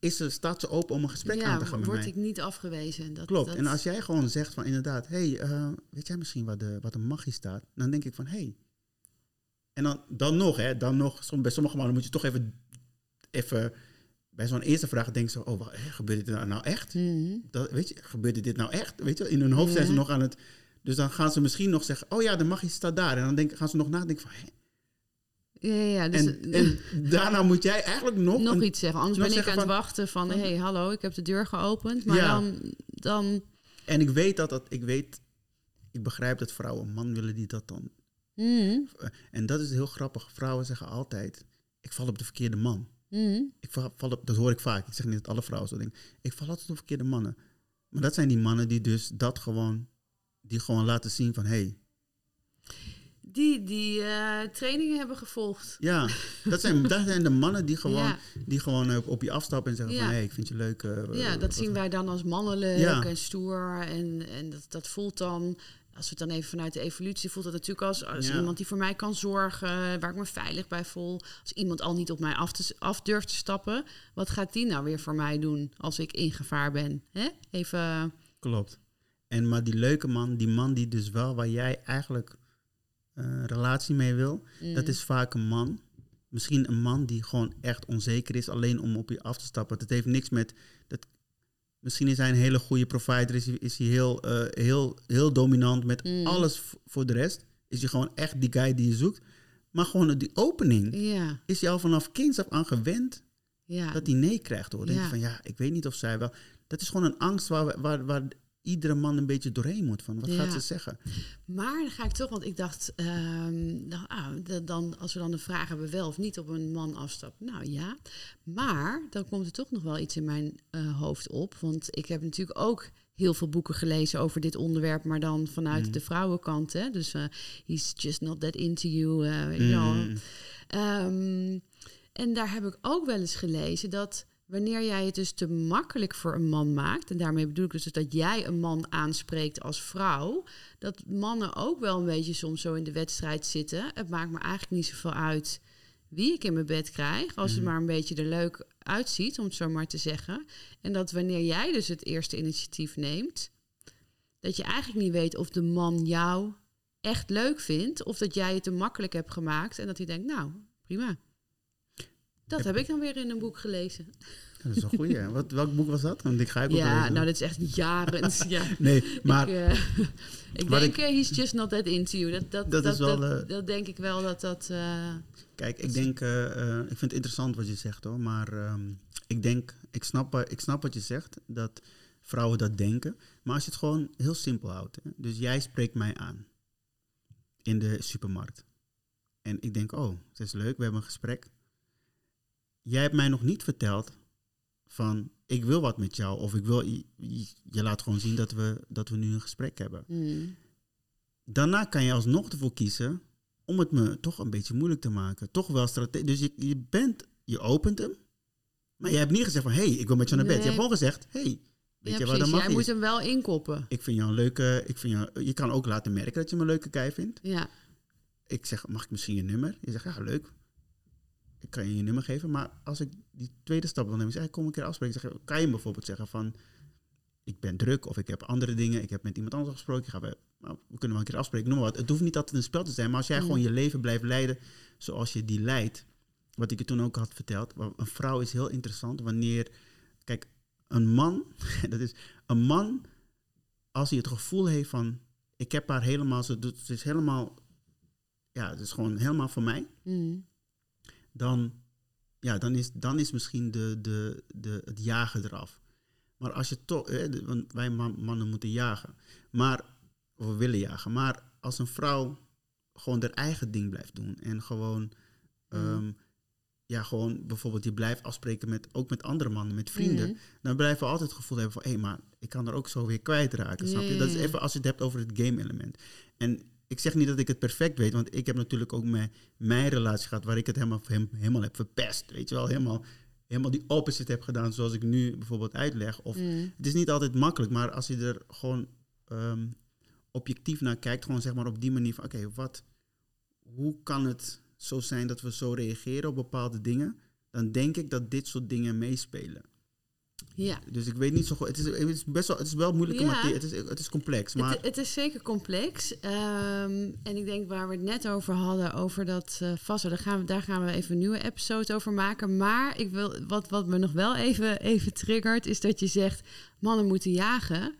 B: Is ze open om een gesprek aan te gaan met
A: word
B: mij?
A: ik niet afgewezen. Dat,
B: Klopt.
A: dat-
B: En als jij gewoon zegt van inderdaad, hey, eh, weet jij misschien wat, de, wat een magie staat? Dan denk ik van, hey. En dan, dan nog, hè, dan nog, som- bij sommige mannen moet je toch even, even bij zo'n eerste vraag denken ze, oh, wat, hè, gebeurt dit nou, echt?
A: Mhm.
B: Dat, weet je, gebeurde dit nou echt? Weet je, in hun hoofd zijn ze nog aan het... Dus dan gaan ze misschien nog zeggen, oh ja, de magie staat daar. En dan denk, gaan ze nog nadenken van, hè?
A: Ja, ja, dus
B: En, en daarna moet jij eigenlijk nog...
A: nog
B: een-
A: iets zeggen. Anders ben ik aan het wachten van... hé, hey, hallo, ik heb de deur geopend. Maar
B: Ja.
A: dan, dan...
B: En ik weet dat dat... Ik weet... Ik begrijp dat vrouwen een man willen die dat dan...
A: Mhm,
B: En dat is heel grappig. Vrouwen zeggen altijd, ik val op de verkeerde man.
A: mhm.
B: Ik val, val op, dat hoor ik vaak. Ik zeg niet dat alle vrouwen zo denken. Ik val altijd op verkeerde mannen. Maar dat zijn die mannen die dus dat gewoon... Die gewoon laten zien van, hé, hey,
A: Die, die eh, trainingen hebben gevolgd.
B: Ja, dat zijn, dat zijn de mannen die gewoon,
A: Ja.
B: die gewoon op je afstappen en zeggen
A: Ja.
B: van... hé, hey, ik vind je leuk. eh,
A: Ja,
B: wat-
A: dat zien wij dan als mannelijk
B: Ja.
A: en stoer. En, en dat, dat voelt dan, als we het dan even vanuit de evolutie, voelt dat natuurlijk als, als
B: Ja.
A: iemand die voor mij kan zorgen, waar ik me veilig bij voel. Als iemand al niet op mij af, te, af durft te stappen, wat gaat die nou weer voor mij doen als ik in gevaar ben? Hè? Even,
B: Klopt. En maar die leuke man, die man die dus wel waar jij eigenlijk eh, relatie mee wil...
A: mm,
B: dat is vaak een man. Misschien een man die gewoon echt onzeker is, alleen om op je af te stappen. Het heeft niks met... Dat, misschien is hij een hele goede provider, is hij, is hij heel, eh, heel, heel dominant met
A: Mm.
B: alles voor de rest. Is hij gewoon echt die guy die je zoekt. Maar gewoon die opening
A: ja,
B: is hij al vanaf kinds af aan gewend
A: ja.
B: dat hij nee krijgt. Hoor. Denk
A: Ja.
B: van ja, ik weet niet of zij wel. Dat is gewoon een angst waar, waar, waar iedere man een beetje doorheen moet. Van wat
A: Ja.
B: gaat ze zeggen?
A: Maar dan ga ik toch, want ik dacht, ehm, nou, ah, da- dan, als we dan de vraag hebben wel of niet op een man afstappen. Nou ja, maar dan komt er toch nog wel iets in mijn eh, hoofd op. Want ik heb natuurlijk ook heel veel boeken gelezen over dit onderwerp, maar dan vanuit
B: Mhm.
A: de vrouwenkant. Hè? Dus eh, he's just not that into you. eh, je wel.
B: Mm,
A: Ehm, en daar heb ik ook wel eens gelezen dat wanneer jij het dus te makkelijk voor een man maakt, en daarmee bedoel ik dus dat jij een man aanspreekt als vrouw, dat mannen ook wel een beetje soms zo in de wedstrijd zitten. Het maakt me eigenlijk niet zoveel uit wie ik in mijn bed krijg, als het
B: Mhm.
A: maar een beetje er leuk uitziet, om het zo maar te zeggen. En dat wanneer jij dus het eerste initiatief neemt, dat je eigenlijk niet weet of de man jou echt leuk vindt, of dat jij het te makkelijk hebt gemaakt en dat hij denkt, nou, prima. Dat heb ik dan weer in een boek gelezen.
B: dat is een goeie. hè? Wat, welk boek was dat? Want ik ga ook
A: Ja,
B: lezen.
A: nou, dat is echt jaren. ja.
B: Nee, maar
A: ik, eh, ik denk,
B: ik-
A: eh, he's just not that into you. Dat, dat,
B: Dat
A: dat,
B: is wel,
A: dat,
B: eh,
A: dat denk ik wel dat dat...
B: kijk, ik denk, ik vind het interessant wat je zegt hoor. Maar ehm, ik denk, ik snap, ik snap wat je zegt, dat vrouwen dat denken. Maar als je het gewoon heel simpel houdt. Hè? Dus jij spreekt mij aan in de supermarkt. En ik denk, oh, het is leuk, we hebben een gesprek. Jij hebt mij nog niet verteld van, ik wil wat met jou. Of ik wil, je, laat gewoon zien dat we, dat we nu een gesprek hebben.
A: hmm.
B: Daarna kan je alsnog ervoor kiezen om het me toch een beetje moeilijk te maken. Toch wel strategisch. Dus je, je bent, je opent hem. Maar je hebt niet gezegd van, hé, hey, ik wil met je naar bed. Je hebt gewoon gezegd, hé, hey, weet
A: ja,
B: je wat
A: precies.
B: dan mag
A: Jij
B: is?
A: moet hem wel inkoppen.
B: Ik vind jou een leuke, ik vind jou, je kan ook laten merken dat je me een leuke kei vindt.
A: Ja,
B: Ik zeg, mag ik misschien je nummer? Je zegt, ja, leuk. Ik kan je je nummer geven. Maar als ik die tweede stap wil nemen, zeg ik, kom een keer afspreken. Zeg, kan je bijvoorbeeld zeggen van, ik ben druk of ik heb andere dingen. Ik heb met iemand anders gesproken. Ga bij, nou, we kunnen wel een keer afspreken, noem maar wat. Het hoeft niet altijd een spel te zijn. Maar als jij
A: Mm.
B: gewoon je leven blijft leiden zoals je die leidt. Wat ik je toen ook had verteld. Een vrouw is heel interessant wanneer, kijk, een man, dat is een man, als hij het gevoel heeft van, ik heb haar helemaal, ze doet, het is helemaal, ja, het is gewoon helemaal voor mij
A: hmm.
B: Dan, ja, dan, is, dan is misschien de, de, de, het jagen eraf. Maar als je toch, want wij man- mannen moeten jagen, maar we willen jagen, maar als een vrouw gewoon haar eigen ding blijft doen en gewoon, ehm, ja, gewoon bijvoorbeeld je blijft afspreken met, ook met andere mannen, met vrienden,
A: Mhm.
B: dan blijven we altijd het gevoel hebben van, hé, maar ik kan er ook zo weer kwijtraken, snap je? Dat is
A: ja.
B: even als je het hebt over het game-element. En ik zeg niet dat ik het perfect weet, want ik heb natuurlijk ook mijn, mijn relatie gehad waar ik het helemaal, hem- helemaal heb verpest, weet je wel? Helemaal, helemaal die opposite heb gedaan zoals ik nu bijvoorbeeld uitleg. Of,
A: Hmm.
B: Het is niet altijd makkelijk, maar als je er gewoon ehm, objectief naar kijkt, gewoon zeg maar op die manier van, oké, wat, hoe kan het zo zijn dat we zo reageren op bepaalde dingen? Dan denk ik dat dit soort dingen meespelen.
A: Ja.
B: Dus ik weet niet zo goed. Het is, het is best wel, het is wel moeilijke
A: Ja.
B: materie. Het is, het is complex. Maar
A: Het, het is zeker complex. Ehm, en ik denk waar we het net over hadden, over dat uh, vast, daar gaan, we, daar gaan we even een nieuwe episode over maken. Maar ik wil, wat, wat me nog wel even, even triggert, is dat je zegt, mannen moeten jagen.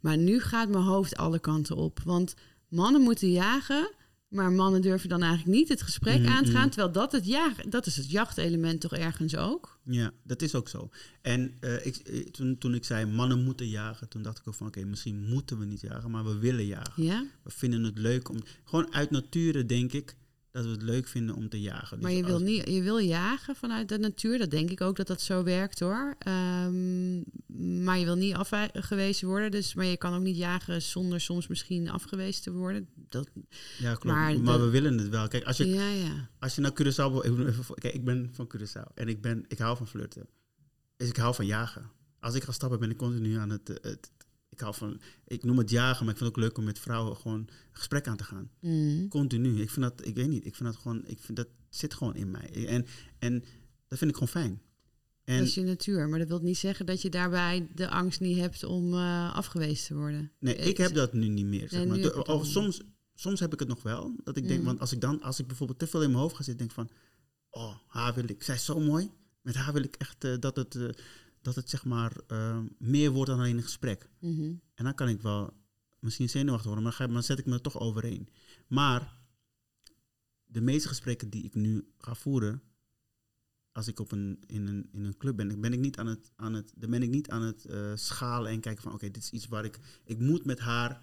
A: Maar nu gaat mijn hoofd alle kanten op. Want mannen moeten jagen, maar mannen durven dan eigenlijk niet het gesprek
B: Mhm,
A: aan te gaan. Terwijl dat, het jagen, dat is het jachtelement toch ergens ook?
B: ja, dat is ook zo. En eh, ik, eh, toen, toen ik zei mannen moeten jagen, toen dacht ik ook van oké, misschien moeten we niet jagen, maar we willen jagen.
A: Ja?
B: We vinden het leuk om, gewoon uit nature denk ik, dat we het leuk vinden om te jagen.
A: Maar
B: Dus
A: je wil, niet, je wil jagen vanuit de natuur. Dat denk ik ook dat dat zo werkt hoor. Ehm, maar je wil niet afgewezen worden. Dus, maar je kan ook niet jagen zonder soms misschien afgewezen te worden. Dat,
B: Ja, klopt.
A: maar
B: Maar, we willen het wel. Kijk, als je,
A: ja, ja.
B: als je naar Curaçao... kijk, ik ben van Curaçao en ik, ben, ik hou van flirten. Dus ik hou van jagen. Als ik ga stappen ben ik continu aan het... het ik hou van... Ik noem het jagen, maar ik vind het ook leuk om met vrouwen gewoon een gesprek aan te gaan.
A: Mm.
B: Continu. Ik vind dat... Ik weet niet. Ik vind dat gewoon... Ik vind dat zit gewoon in mij. En, en dat vind ik gewoon fijn. En
A: dat is je natuur. Maar dat wil niet zeggen dat je daarbij de angst niet hebt om eh, afgewezen te worden.
B: Nee, ik heb dat nu niet meer. Zeg
A: Nee,
B: maar. of soms, soms heb ik het nog wel. Dat ik denk,
A: Mm.
B: want als ik dan, als ik bijvoorbeeld te veel in mijn hoofd ga zitten, denk van, oh, haar wil ik. Zij is zo mooi. Met haar wil ik echt eh, dat het, eh, dat het zeg maar eh, meer wordt dan alleen een gesprek.
A: Mhm.
B: En dan kan ik wel misschien zenuwachtig worden, maar dan, zet ik me er toch overheen. Maar de meeste gesprekken die ik nu ga voeren, als ik op een, in, een, in een club ben, ben ik niet aan het, aan het, dan ben ik niet aan het eh, schalen en kijken van oké, dit is iets waar ik, ik moet met haar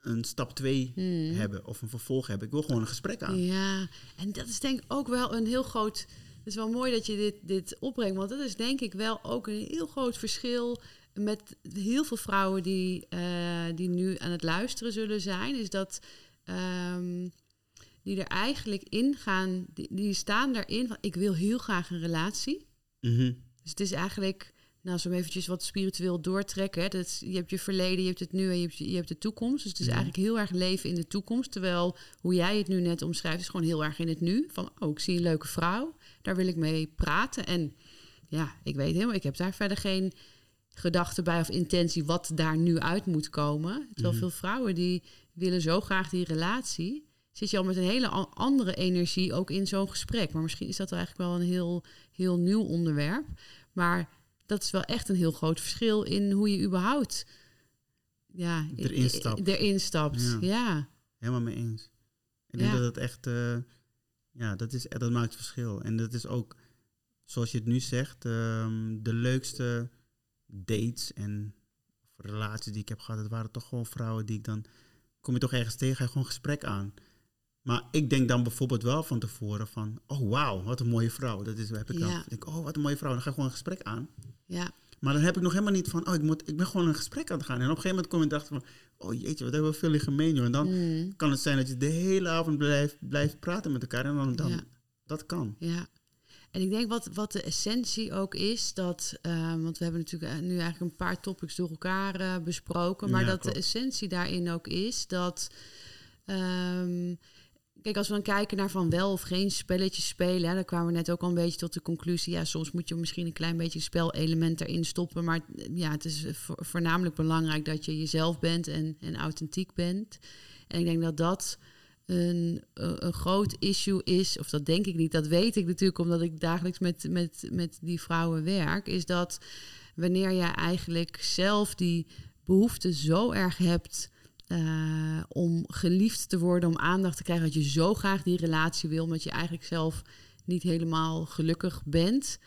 B: een stap 2
A: Mm.
B: hebben of een vervolg hebben. Ik wil gewoon een gesprek aan.
A: Ja, en dat is denk ik ook wel een heel groot. Het is wel mooi dat je dit, dit opbrengt, want dat is denk ik wel ook een heel groot verschil met heel veel vrouwen die, eh, die nu aan het luisteren zullen zijn. Is dat ehm, die er eigenlijk in gaan, die, die staan daarin van ik wil heel graag een relatie.
B: Mhm.
A: Dus het is eigenlijk, nou, zo eventjes wat spiritueel doortrekken. Hè. Dat is- je hebt je verleden, je hebt het nu en je hebt, je, je hebt de toekomst. Dus het is
B: Mhm.
A: eigenlijk heel erg leven in de toekomst. Terwijl hoe jij het nu net omschrijft, is gewoon heel erg in het nu. Van, oh, ik zie een leuke vrouw, daar wil ik mee praten. En ja, ik weet helemaal, ik heb daar verder geen gedachte bij of intentie wat daar nu uit moet komen. Terwijl
B: Mhm.
A: veel vrouwen die willen zo graag die relatie. Zit je al met een hele andere energie ook in zo'n gesprek. Maar misschien is dat eigenlijk wel een heel, heel nieuw onderwerp. Maar dat is wel echt een heel groot verschil in hoe je überhaupt ja,
B: Erin stapt.
A: erin stapt.
B: Ja.
A: Ja.
B: Helemaal mee eens. Ik
A: Ja.
B: denk dat het echt, eh, ja, dat, is, dat maakt het verschil. En dat is ook, zoals je het nu zegt, ehm, de leukste dates en relaties die ik heb gehad, dat waren toch gewoon vrouwen die ik dan, kom je toch ergens tegen, ga je gewoon gesprek aan. Maar ik denk dan bijvoorbeeld wel van tevoren van, oh wauw, wat een mooie vrouw. Dat is, heb ik dan.
A: Ja.
B: Ik denk, oh wat een mooie vrouw. Dan ga ik gewoon een gesprek aan.
A: ja.
B: Maar dan heb ik nog helemaal niet van, oh ik, moet, ik ben gewoon een gesprek aan het gaan. En op een gegeven moment kom je dacht van, oh jeetje, wat hebben we veel in gemeen joh. En dan,
A: Mm,
B: kan het zijn dat je de hele avond blijft, blijft praten met elkaar. En dan, dan
A: Ja.
B: dat kan.
A: ja. En ik denk wat, wat de essentie ook is, dat, eh, want we hebben natuurlijk eh, nu eigenlijk een paar topics door elkaar eh, besproken, maar
B: Ja,
A: dat
B: klopt.
A: de essentie daarin ook is dat, ehm, kijk, als we dan kijken naar van wel of geen spelletjes spelen, dan kwamen we net ook al een beetje tot de conclusie, ja, soms moet je misschien een klein beetje spelelement erin stoppen, maar eh, ja, het is vo- voornamelijk belangrijk dat je jezelf bent en, en authentiek bent. En ik denk dat dat een, een een groot issue is, of dat denk ik niet, dat weet ik natuurlijk omdat ik dagelijks met, met, met die vrouwen werk, is dat wanneer jij eigenlijk zelf die behoefte zo erg hebt eh, om geliefd te worden, om aandacht te krijgen, dat je zo graag die relatie wil, omdat je eigenlijk zelf niet helemaal gelukkig bent.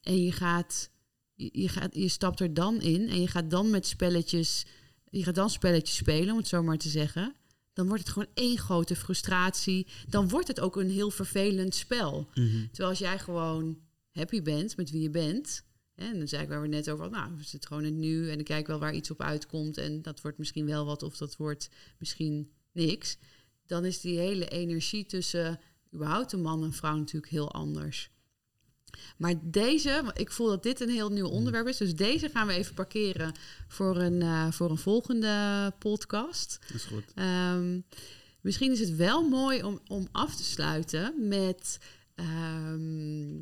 A: En je gaat, je, gaat, je stapt er dan in en je gaat dan met spelletjes, je gaat dan spelletjes spelen, om het zo maar te zeggen. Dan wordt het gewoon één grote frustratie. Dan wordt het ook een heel vervelend spel. Terwijl als jij gewoon happy bent met wie je bent. En dan zei ik waar we net over hadden. Nou, we zitten gewoon in het nu. En ik kijk wel waar iets op uitkomt. En dat wordt misschien wel wat of dat wordt misschien niks. Dan is die hele energie tussen überhaupt een man en vrouw natuurlijk heel anders. Maar deze, ik voel dat dit een heel nieuw onderwerp is. Dus deze gaan we even parkeren voor een, eh, voor een volgende podcast.
B: Dat is goed.
A: Ehm, misschien is het wel mooi om, om af te sluiten met. ehm,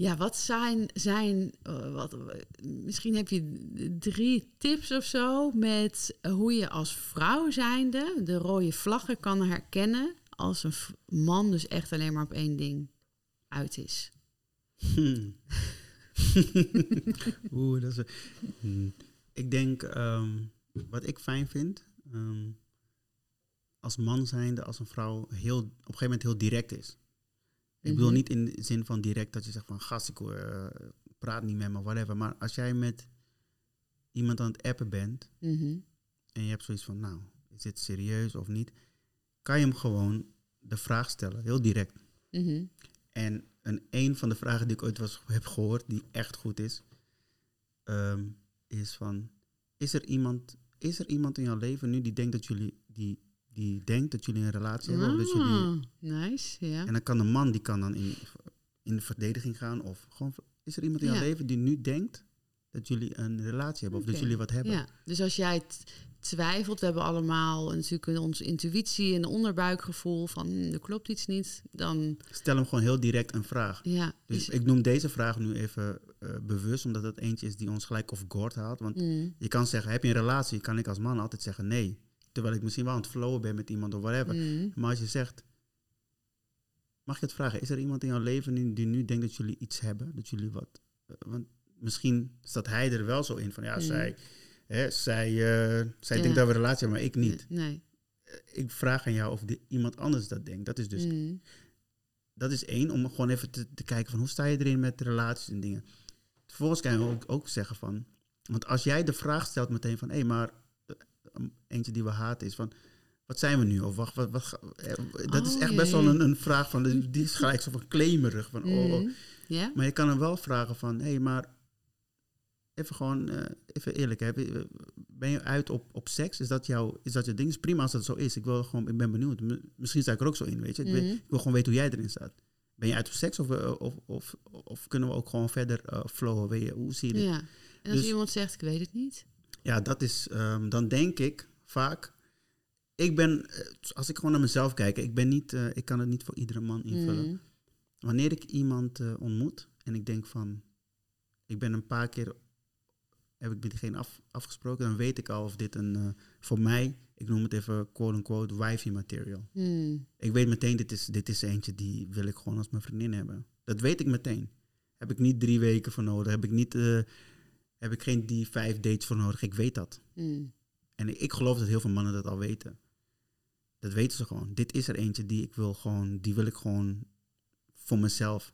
A: Ja, wat zijn, zijn uh, wat, misschien heb je drie tips of zo met hoe je als vrouw zijnde de rode vlaggen kan herkennen als een man dus echt alleen maar op één ding uit is.
B: Hmm. Oeh, dat is. Hmm. Ik denk, um, wat ik fijn vind, um, als man zijnde, als een vrouw heel, op een gegeven moment heel direct is. Ik bedoel mhm. niet in de zin van direct dat je zegt van gast, ik uh, praat niet met me, whatever. Maar als jij met iemand aan het appen bent
A: mhm.
B: en je hebt zoiets van, nou, is dit serieus of niet? Kan je hem gewoon de vraag stellen, heel direct.
A: Mhm.
B: En een, een van de vragen die ik ooit was, heb gehoord, die echt goed is, ehm, is van, is er, iemand, is er iemand in jouw leven nu die denkt dat jullie, die, die denkt dat jullie een relatie hebben? Of dat jullie,
A: ah, nice, ja.
B: En dan kan een man, die kan dan in, in de verdediging gaan. Of gewoon, is er iemand in jouw leven die nu denkt dat jullie een relatie hebben? Of dat jullie wat hebben?
A: Ja, dus als jij twijfelt, we hebben allemaal natuurlijk onze intuïtie en onderbuikgevoel van hm, er klopt iets niet, dan...
B: Stel hem gewoon heel direct een vraag.
A: Ja,
B: dus, ik noem deze vraag nu even uh, bewust, omdat het eentje is die ons gelijk off guard haalt. Want
A: mm.
B: je kan zeggen, heb je een relatie? Kan ik als man altijd zeggen nee. Terwijl ik misschien wel aan het flowen ben met iemand of whatever.
A: Mm.
B: Maar als je zegt, mag je het vragen, is er iemand in jouw leven die, die nu denkt dat jullie iets hebben? Dat jullie wat... Uh, want misschien staat hij er wel zo in van, ja,
A: Mm.
B: zij Hè, zij uh, zij
A: Ja.
B: denkt dat we een relatie hebben, maar ik niet.
A: Nee.
B: Ik vraag aan jou of die, iemand anders dat denkt. Dat is dus
A: Mm.
B: dat is één, om gewoon even te, te kijken van hoe sta je erin met relaties en dingen. Vervolgens kan je ook, ook zeggen van, want als jij de vraag stelt meteen van, hé, hey, maar eh, eentje die we haten is van, wat zijn we nu? Of wacht, wat, eh, dat is
A: Oh,
B: echt
A: ja,
B: best wel een, een vraag van, die is gelijk zo van claimerig. Van, oh, oh.
A: Mm. Ja?
B: Maar je kan hem wel vragen van, hé, hey, maar even gewoon, eh, even eerlijk, hè, ben je uit op, op seks? Is dat, jouw, is dat je ding? Is prima als dat zo is. Ik, wil gewoon, ik ben benieuwd. Misschien sta ik er ook zo in, weet je. Ik,
A: Mhm.
B: ik wil gewoon weten hoe jij erin staat. Ben je uit op seks of, eh, of, of, of kunnen we ook gewoon verder eh, flowen? Weet je, hoe zie je dit?
A: Ja. En als
B: Dus-
A: iemand zegt, ik weet het niet.
B: Ja, dat is, ehm, dan denk ik vaak, ik ben, eh, als ik gewoon naar mezelf kijk, ik ben niet, eh, ik kan het niet voor iedere man invullen.
A: Mm.
B: Wanneer ik iemand eh, ontmoet en ik denk van, ik ben een paar keer, heb ik met diegene af, afgesproken, dan weet ik al of dit een, voor mij, ik noem het even quote-unquote, wifey material.
A: Mm.
B: Ik weet meteen, dit is, dit is eentje die wil ik gewoon als mijn vriendin hebben. Dat weet ik meteen. Heb ik niet drie weken voor nodig, heb ik, niet, heb ik geen die vijf dates voor nodig, ik weet dat.
A: Mm.
B: En ik, geloof dat heel veel mannen dat al weten. Dat weten ze gewoon. Dit is er eentje die ik wil gewoon, die wil ik gewoon voor mezelf,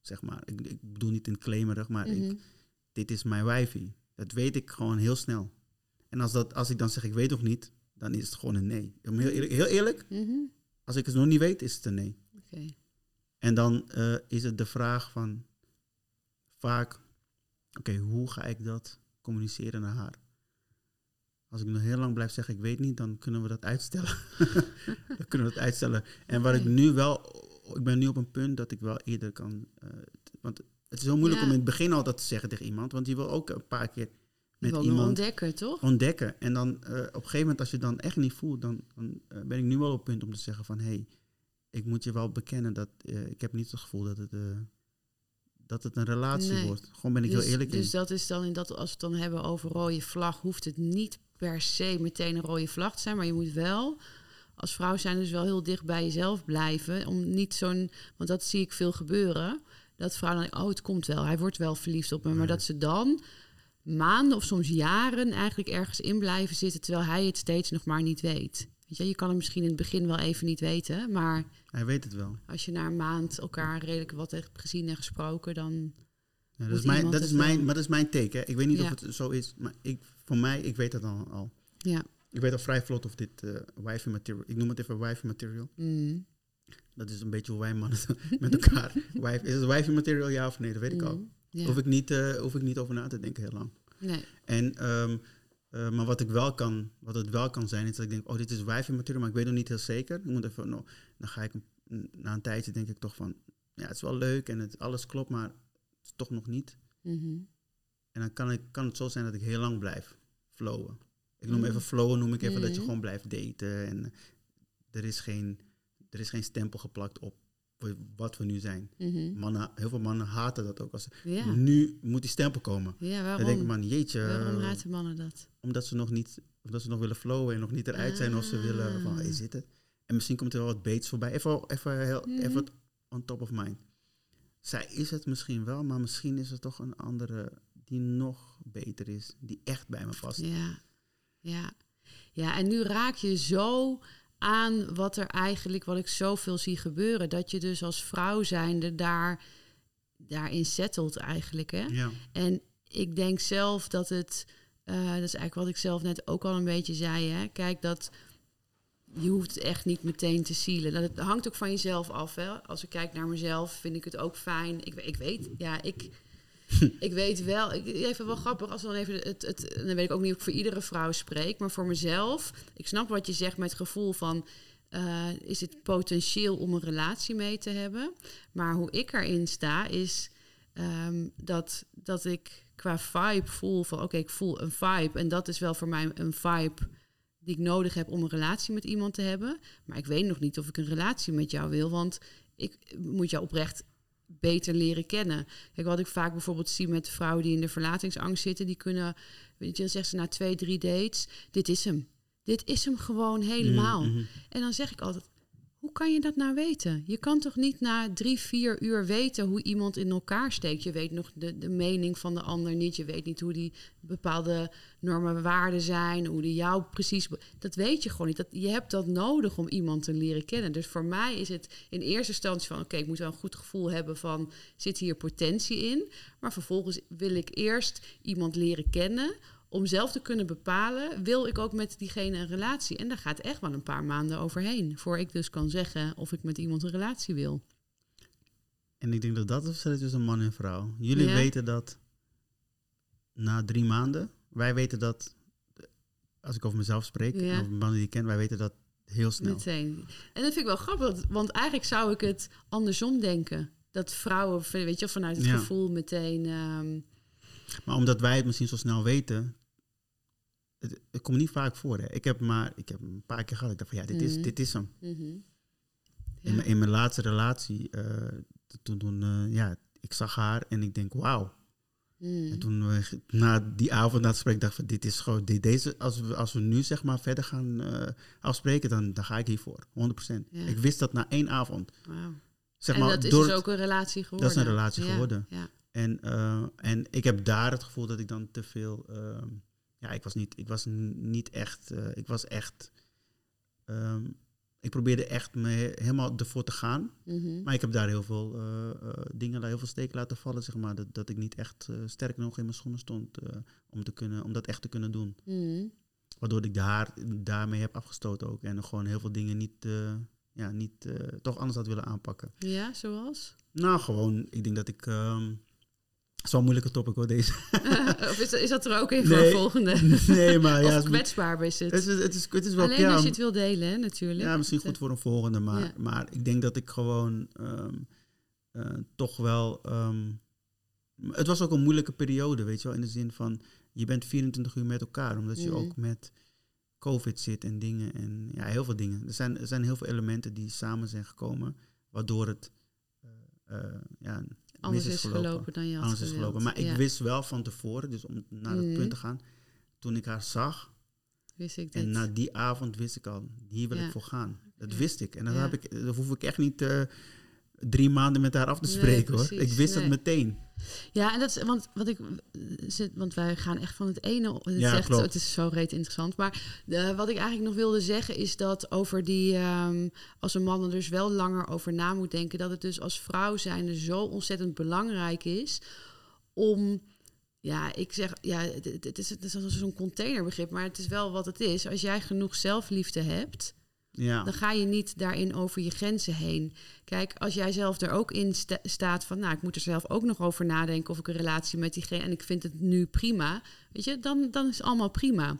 B: zeg maar. Ik, ik bedoel niet in claimerig, maar ik, dit is mijn wifey. Dat weet ik gewoon heel snel. En als, dat, als ik dan zeg ik weet nog niet, dan is het gewoon een nee. Om Heel eerlijk, heel eerlijk
A: Mhm.
B: als ik het nog niet weet, is het een nee. En dan eh, is het de vraag van vaak, oké, hoe ga ik dat communiceren naar haar? Als ik nog heel lang blijf zeggen, ik weet niet, dan kunnen we dat uitstellen. dan kunnen we dat uitstellen. En wat ik nu wel, ik ben nu op een punt dat ik wel eerder kan, eh, want het is heel moeilijk
A: Ja.
B: om in het begin al dat te zeggen tegen iemand, want je wil ook een paar keer
A: Je
B: met iemand
A: ontdekken, toch?
B: ontdekken. En dan eh, op een gegeven moment, als je dan echt niet voelt, dan, dan eh, ben ik nu wel op het punt om te zeggen van hé, hey, ik moet je wel bekennen dat ik heb niet het gevoel dat het, dat het een relatie
A: Nee.
B: wordt. Gewoon ben ik
A: dus,
B: heel eerlijk
A: dus
B: in.
A: dat is dan in dat als we het dan hebben over rode vlag, hoeft het niet per se meteen een rode vlag te zijn, maar je moet wel als vrouw zijn dus wel heel dicht bij jezelf blijven om niet zo'n, want dat zie ik veel gebeuren, dat vrouwen dan oh het komt wel, hij wordt wel verliefd op me, maar dat ze dan maanden of soms jaren eigenlijk ergens in blijven zitten terwijl hij het steeds nog maar niet weet. Weet je, je kan het misschien in het begin wel even niet weten, maar
B: Hij weet het wel.
A: als je na een maand elkaar redelijk wat hebt gezien en gesproken, dan
B: Ja, dat, is mijn, dat, is mijn, maar dat is mijn take. Hè. Ik weet niet
A: Ja.
B: of het zo is, maar ik, voor mij, ik weet dat al. al.
A: ja.
B: Ik weet al vrij vlot of dit eh wifey material, ik noem het even wifey material.
A: Mm.
B: Dat is een beetje hoe wij mannen met elkaar. Wife, is het wifey material ja of nee? Dat weet ik al.
A: Mm. Ja.
B: Hoef, ik niet, eh, hoef ik niet over na te denken heel lang.
A: Nee.
B: En, ehm, eh, maar wat, ik wel kan, wat het wel kan zijn, is dat ik denk, oh, dit is wifi material, maar ik weet nog niet heel zeker. Ik moet even, nou, dan ga ik, na een tijdje denk ik toch van, ja, het is wel leuk en het, alles klopt, maar het is toch nog niet.
A: Mhm.
B: En dan kan, ik, kan het zo zijn dat ik heel lang blijf flowen. Ik noem
A: Mm.
B: even flowen, noem ik even dat je
A: Mhm.
B: gewoon blijft daten. En er is geen, er is geen stempel geplakt op wat we nu zijn.
A: Mhm.
B: Mannen, heel veel mannen haten dat ook. Als
A: Ja.
B: Nu moet die stempel komen.
A: ja,
B: Dan denk ik,
A: waarom?
B: man, jeetje.
A: Waarom
B: eh,
A: haten mannen dat?
B: omdat ze nog niet, omdat ze nog willen flowen en nog niet eruit zijn of ze willen van,
A: Ah.
B: hey, zit het? En misschien komt er wel wat beets voorbij. Even, even, heel,
A: Mhm.
B: even on top of mind. Zij is het misschien wel, maar misschien is er toch een andere die nog beter is, die echt bij me past.
A: Ja, ja. Ja, en nu raak je zo aan wat er eigenlijk, wat ik zoveel zie gebeuren, dat je dus als vrouw zijnde daar, daarin settelt eigenlijk. Hè?
B: Ja.
A: En ik denk zelf dat het, eh, dat is eigenlijk wat ik zelf net ook al een beetje zei. Hè? Kijk, dat je hoeft het echt niet meteen te zielen. Dat het hangt ook van jezelf af. Hè? Als ik kijk naar mezelf, vind ik het ook fijn. Ik, ik weet, ja, ik, ik weet wel. Ik, even wel grappig als we dan even het, het. Dan weet ik ook niet of ik voor iedere vrouw spreek, maar voor mezelf. Ik snap wat je zegt met het gevoel van. eh, is het potentieel om een relatie mee te hebben? Maar hoe ik erin sta is ehm, dat, dat ik qua vibe voel van oké, ik voel een vibe. En dat is wel voor mij een vibe die ik nodig heb om een relatie met iemand te hebben. Maar ik weet nog niet of ik een relatie met jou wil, want ik moet jou oprecht beter leren kennen. Kijk, wat ik vaak bijvoorbeeld zie met vrouwen die in de verlatingsangst zitten, die kunnen, weet je, dan zeggen ze na twee, drie dates, dit is hem. Dit is hem gewoon helemaal.
B: Mhm, mhm.
A: En dan zeg ik altijd, hoe kan je dat nou weten? Je kan toch niet na drie, vier uur weten hoe iemand in elkaar steekt. Je weet nog de, de mening van de ander niet. Je weet niet hoe die bepaalde normen waarden zijn. Hoe die jou precies... Dat weet je gewoon niet. Dat, je hebt dat nodig om iemand te leren kennen. Dus voor mij is het in eerste instantie van... oké, ik moet wel een goed gevoel hebben van... zit hier potentie in? Maar vervolgens wil ik eerst iemand leren kennen om zelf te kunnen bepalen, wil ik ook met diegene een relatie. En daar gaat echt wel een paar maanden overheen, voor ik dus kan zeggen of ik met iemand een relatie wil.
B: En ik denk dat dat het verschil is tussen man en vrouw. Jullie
A: Ja.
B: weten dat na drie maanden. Wij weten dat, als ik over mezelf spreek,
A: Ja.
B: en over mannen die ik ken, wij weten dat heel snel.
A: Meteen. En dat vind ik wel grappig, want eigenlijk zou ik het andersom denken. Dat vrouwen, weet je, vanuit het
B: Ja.
A: gevoel meteen. ehm,
B: Maar omdat wij het misschien zo snel weten, het, het komt niet vaak voor. Hè. Ik heb maar, ik heb een paar keer gehad. Ik dacht van ja, dit is,
A: Mhm.
B: dit is hem.
A: mhm.
B: In,
A: Ja.
B: mijn- in mijn laatste relatie, eh, toen, toen eh, ja, ik zag haar en ik denk wauw.
A: Mm.
B: En toen we g- na die avond na het gesprek dacht ik van dit is gewoon, dit, deze, als we, als we nu zeg maar verder gaan eh, afspreken, dan, dan ga ik hiervoor. 100%.
A: Ja.
B: Ik wist dat na één avond. Zeg
A: en
B: maar,
A: dat is dus ook een relatie geworden.
B: Dat is een relatie
A: Ja,
B: geworden.
A: Ja.
B: En, eh, en ik heb daar het gevoel dat ik dan te veel. ehm, ja, ik was niet, ik was niet echt. eh, ik was echt. ehm, ik probeerde echt me he- helemaal ervoor te gaan.
A: Mhm.
B: Maar ik heb daar heel veel eh, dingen, heel veel steken laten vallen, zeg maar. Dat, dat ik niet echt sterk nog in mijn schoenen stond om, te kunnen, om dat echt te kunnen doen.
A: Mhm.
B: Waardoor ik daar, daarmee heb afgestoten ook. En gewoon heel veel dingen niet, ja, niet toch anders had willen aanpakken.
A: Ja, zoals?
B: Nou, gewoon, ik denk dat ik. Ehm Zo'n moeilijke topic hoor, deze.
A: of is, dat- is dat er ook voor een volgende?
B: nee, maar ja,
A: of
B: is,
A: kwetsbaar is het.
B: het, is, het, is, het is wel
A: Alleen
B: ja,
A: als je het wil delen, hè, natuurlijk.
B: ja, misschien goed voor een volgende, maar,
A: Ja.
B: maar ik denk dat ik gewoon ehm, eh, toch wel. ehm, het was ook een moeilijke periode, weet je wel, in de zin van je bent 24 uur met elkaar, omdat je
A: Mhm.
B: ook met COVID zit en dingen en ja, heel veel dingen. Er zijn, er zijn heel veel elementen die samen zijn gekomen, waardoor het eh, eh, ja,
A: anders is gelopen. dan je had
B: anders is gelopen. Maar ik wist wel van tevoren, dus om naar dat
A: Mhm.
B: punt te gaan, toen ik haar zag,
A: wist ik dit.
B: en na die avond wist ik al, hier wil
A: Ja.
B: ik voor gaan. Dat wist ik. En dan
A: Ja.
B: heb ik, dat hoef ik echt niet eh, drie maanden met haar af te
A: Nee,
B: spreken hoor. Ik wist
A: Nee.
B: dat meteen.
A: Ja, en dat is, want wat ik zit, want wij gaan echt van het ene. op- Het,
B: Ja, klopt.
A: het is zo reet interessant. Maar eh, wat ik eigenlijk nog wilde zeggen is dat over die, ehm, als een man er dus wel langer over na moet denken, dat het dus als vrouw zijnde zo ontzettend belangrijk is om. Ja, ik zeg, ja, het, het- het is, het is als zo'n containerbegrip, maar het is wel wat het is. Als jij genoeg zelfliefde hebt,
B: Ja.
A: dan ga je niet daarin over je grenzen heen. Kijk, als jij zelf er ook in sta- staat van, nou, ik moet er zelf ook nog over nadenken of ik een relatie met diegene en ik vind het nu prima, weet je, dan, dan is het allemaal prima.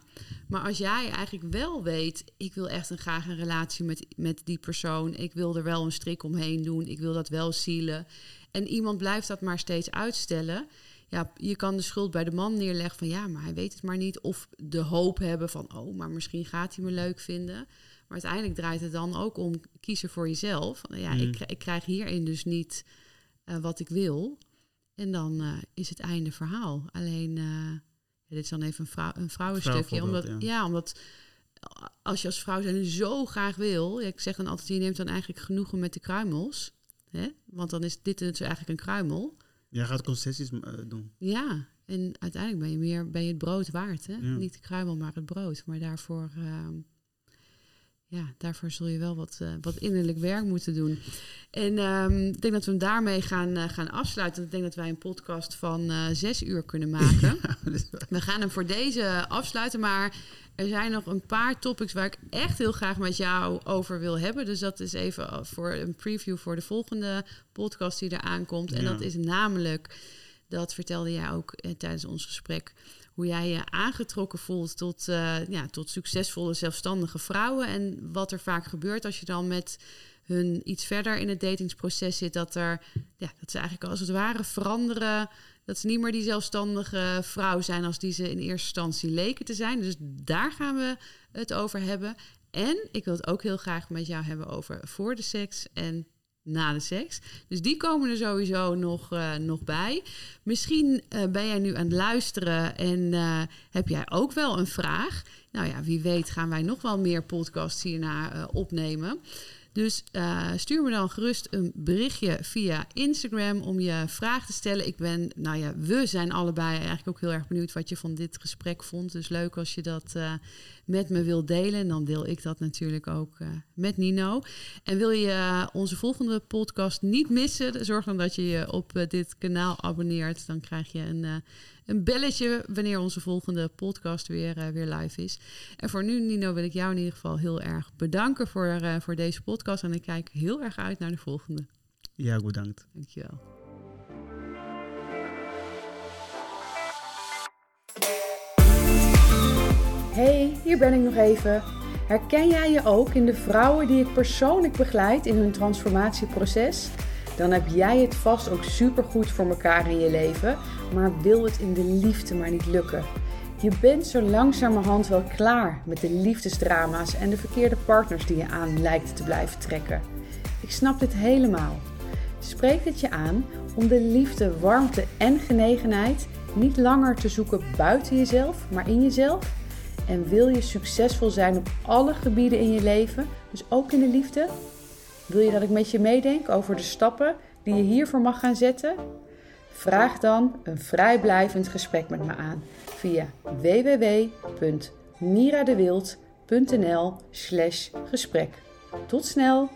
A: Maar als jij eigenlijk wel weet, ik wil echt een, graag een relatie met, met die persoon, ik wil er wel een strik omheen doen, ik wil dat wel zielen, en iemand blijft dat maar steeds uitstellen, ja, je kan de schuld bij de man neerleggen van ja, maar hij weet het maar niet. Of de hoop hebben van oh, maar misschien gaat hij me leuk vinden. Maar uiteindelijk draait het dan ook om kiezen voor jezelf. Ja,
B: Mm.
A: ik, ik krijg hierin dus niet eh, wat ik wil. En dan eh, is het einde verhaal. Alleen, eh, dit is dan even een, vrouw, een vrouwenstukje. Omdat, ja. omdat als je als vrouw zijn zo graag wil... Ja, ik zeg dan altijd, je neemt dan eigenlijk genoegen met de kruimels. Hè? Want dan is dit dus eigenlijk een kruimel.
B: Jij gaat concessies doen.
A: Ja, en uiteindelijk ben je meer ben je het brood waard. Hè?
B: Ja.
A: Niet de kruimel, maar het brood. Maar daarvoor, ehm, ja, daarvoor zul je wel wat, eh, wat innerlijk werk moeten doen. En ehm, ik denk dat we hem daarmee gaan, eh, gaan afsluiten. Ik denk dat wij een podcast van eh, zes uur kunnen maken. We gaan hem voor deze afsluiten, maar er zijn nog een paar topics waar ik echt heel graag met jou over wil hebben. Dus dat is even voor een preview voor de volgende podcast die er aankomt. En
B: Ja.
A: dat is namelijk, dat vertelde jij ook tijdens ons gesprek, hoe jij je aangetrokken voelt tot, eh, ja, tot succesvolle zelfstandige vrouwen. En wat er vaak gebeurt als je dan met hun iets verder in het datingsproces zit, dat, er, ja, dat ze eigenlijk als het ware veranderen. Dat ze niet meer die zelfstandige vrouw zijn als die ze in eerste instantie leken te zijn. Dus daar gaan we het over hebben. En ik wil het ook heel graag met jou hebben over voor de seks en na de seks. Dus die komen er sowieso nog, eh, nog bij. Misschien eh, ben jij nu aan het luisteren en eh, heb jij ook wel een vraag. Nou ja, wie weet gaan wij nog wel meer podcasts hierna opnemen. Dus eh, stuur me dan gerust een berichtje via Instagram om je vraag te stellen. Ik ben, nou ja, we zijn allebei eigenlijk ook heel erg benieuwd wat je van dit gesprek vond. Dus leuk als je dat eh, met me wilt delen. En dan deel ik dat natuurlijk ook eh, met Nino. En wil je onze volgende podcast niet missen, zorg dan dat je je op dit kanaal abonneert. Dan krijg je een, een belletje wanneer onze volgende podcast weer, eh, weer live is. En voor nu, Nino, wil ik jou in ieder geval heel erg bedanken voor, eh, voor deze podcast. En ik kijk heel erg uit naar de volgende.
B: ja, ook bedankt.
A: Dankjewel. Hey, hier ben ik nog even. Herken jij je ook in de vrouwen die ik persoonlijk begeleid in hun transformatieproces? Dan heb jij het vast ook supergoed voor elkaar in je leven, maar wil het in de liefde maar niet lukken. Je bent zo langzamerhand wel klaar met de liefdesdrama's en de verkeerde partners die je aan lijkt te blijven trekken. Ik snap dit helemaal. Spreekt het je aan om de liefde, warmte en genegenheid niet langer te zoeken buiten jezelf, maar in jezelf? En wil je succesvol zijn op alle gebieden in je leven, dus ook in de liefde? Wil je dat ik met je meedenk over de stappen die je hiervoor mag gaan zetten? Vraag dan een vrijblijvend gesprek met me aan via www.miradewild.nl/gesprek. Tot snel!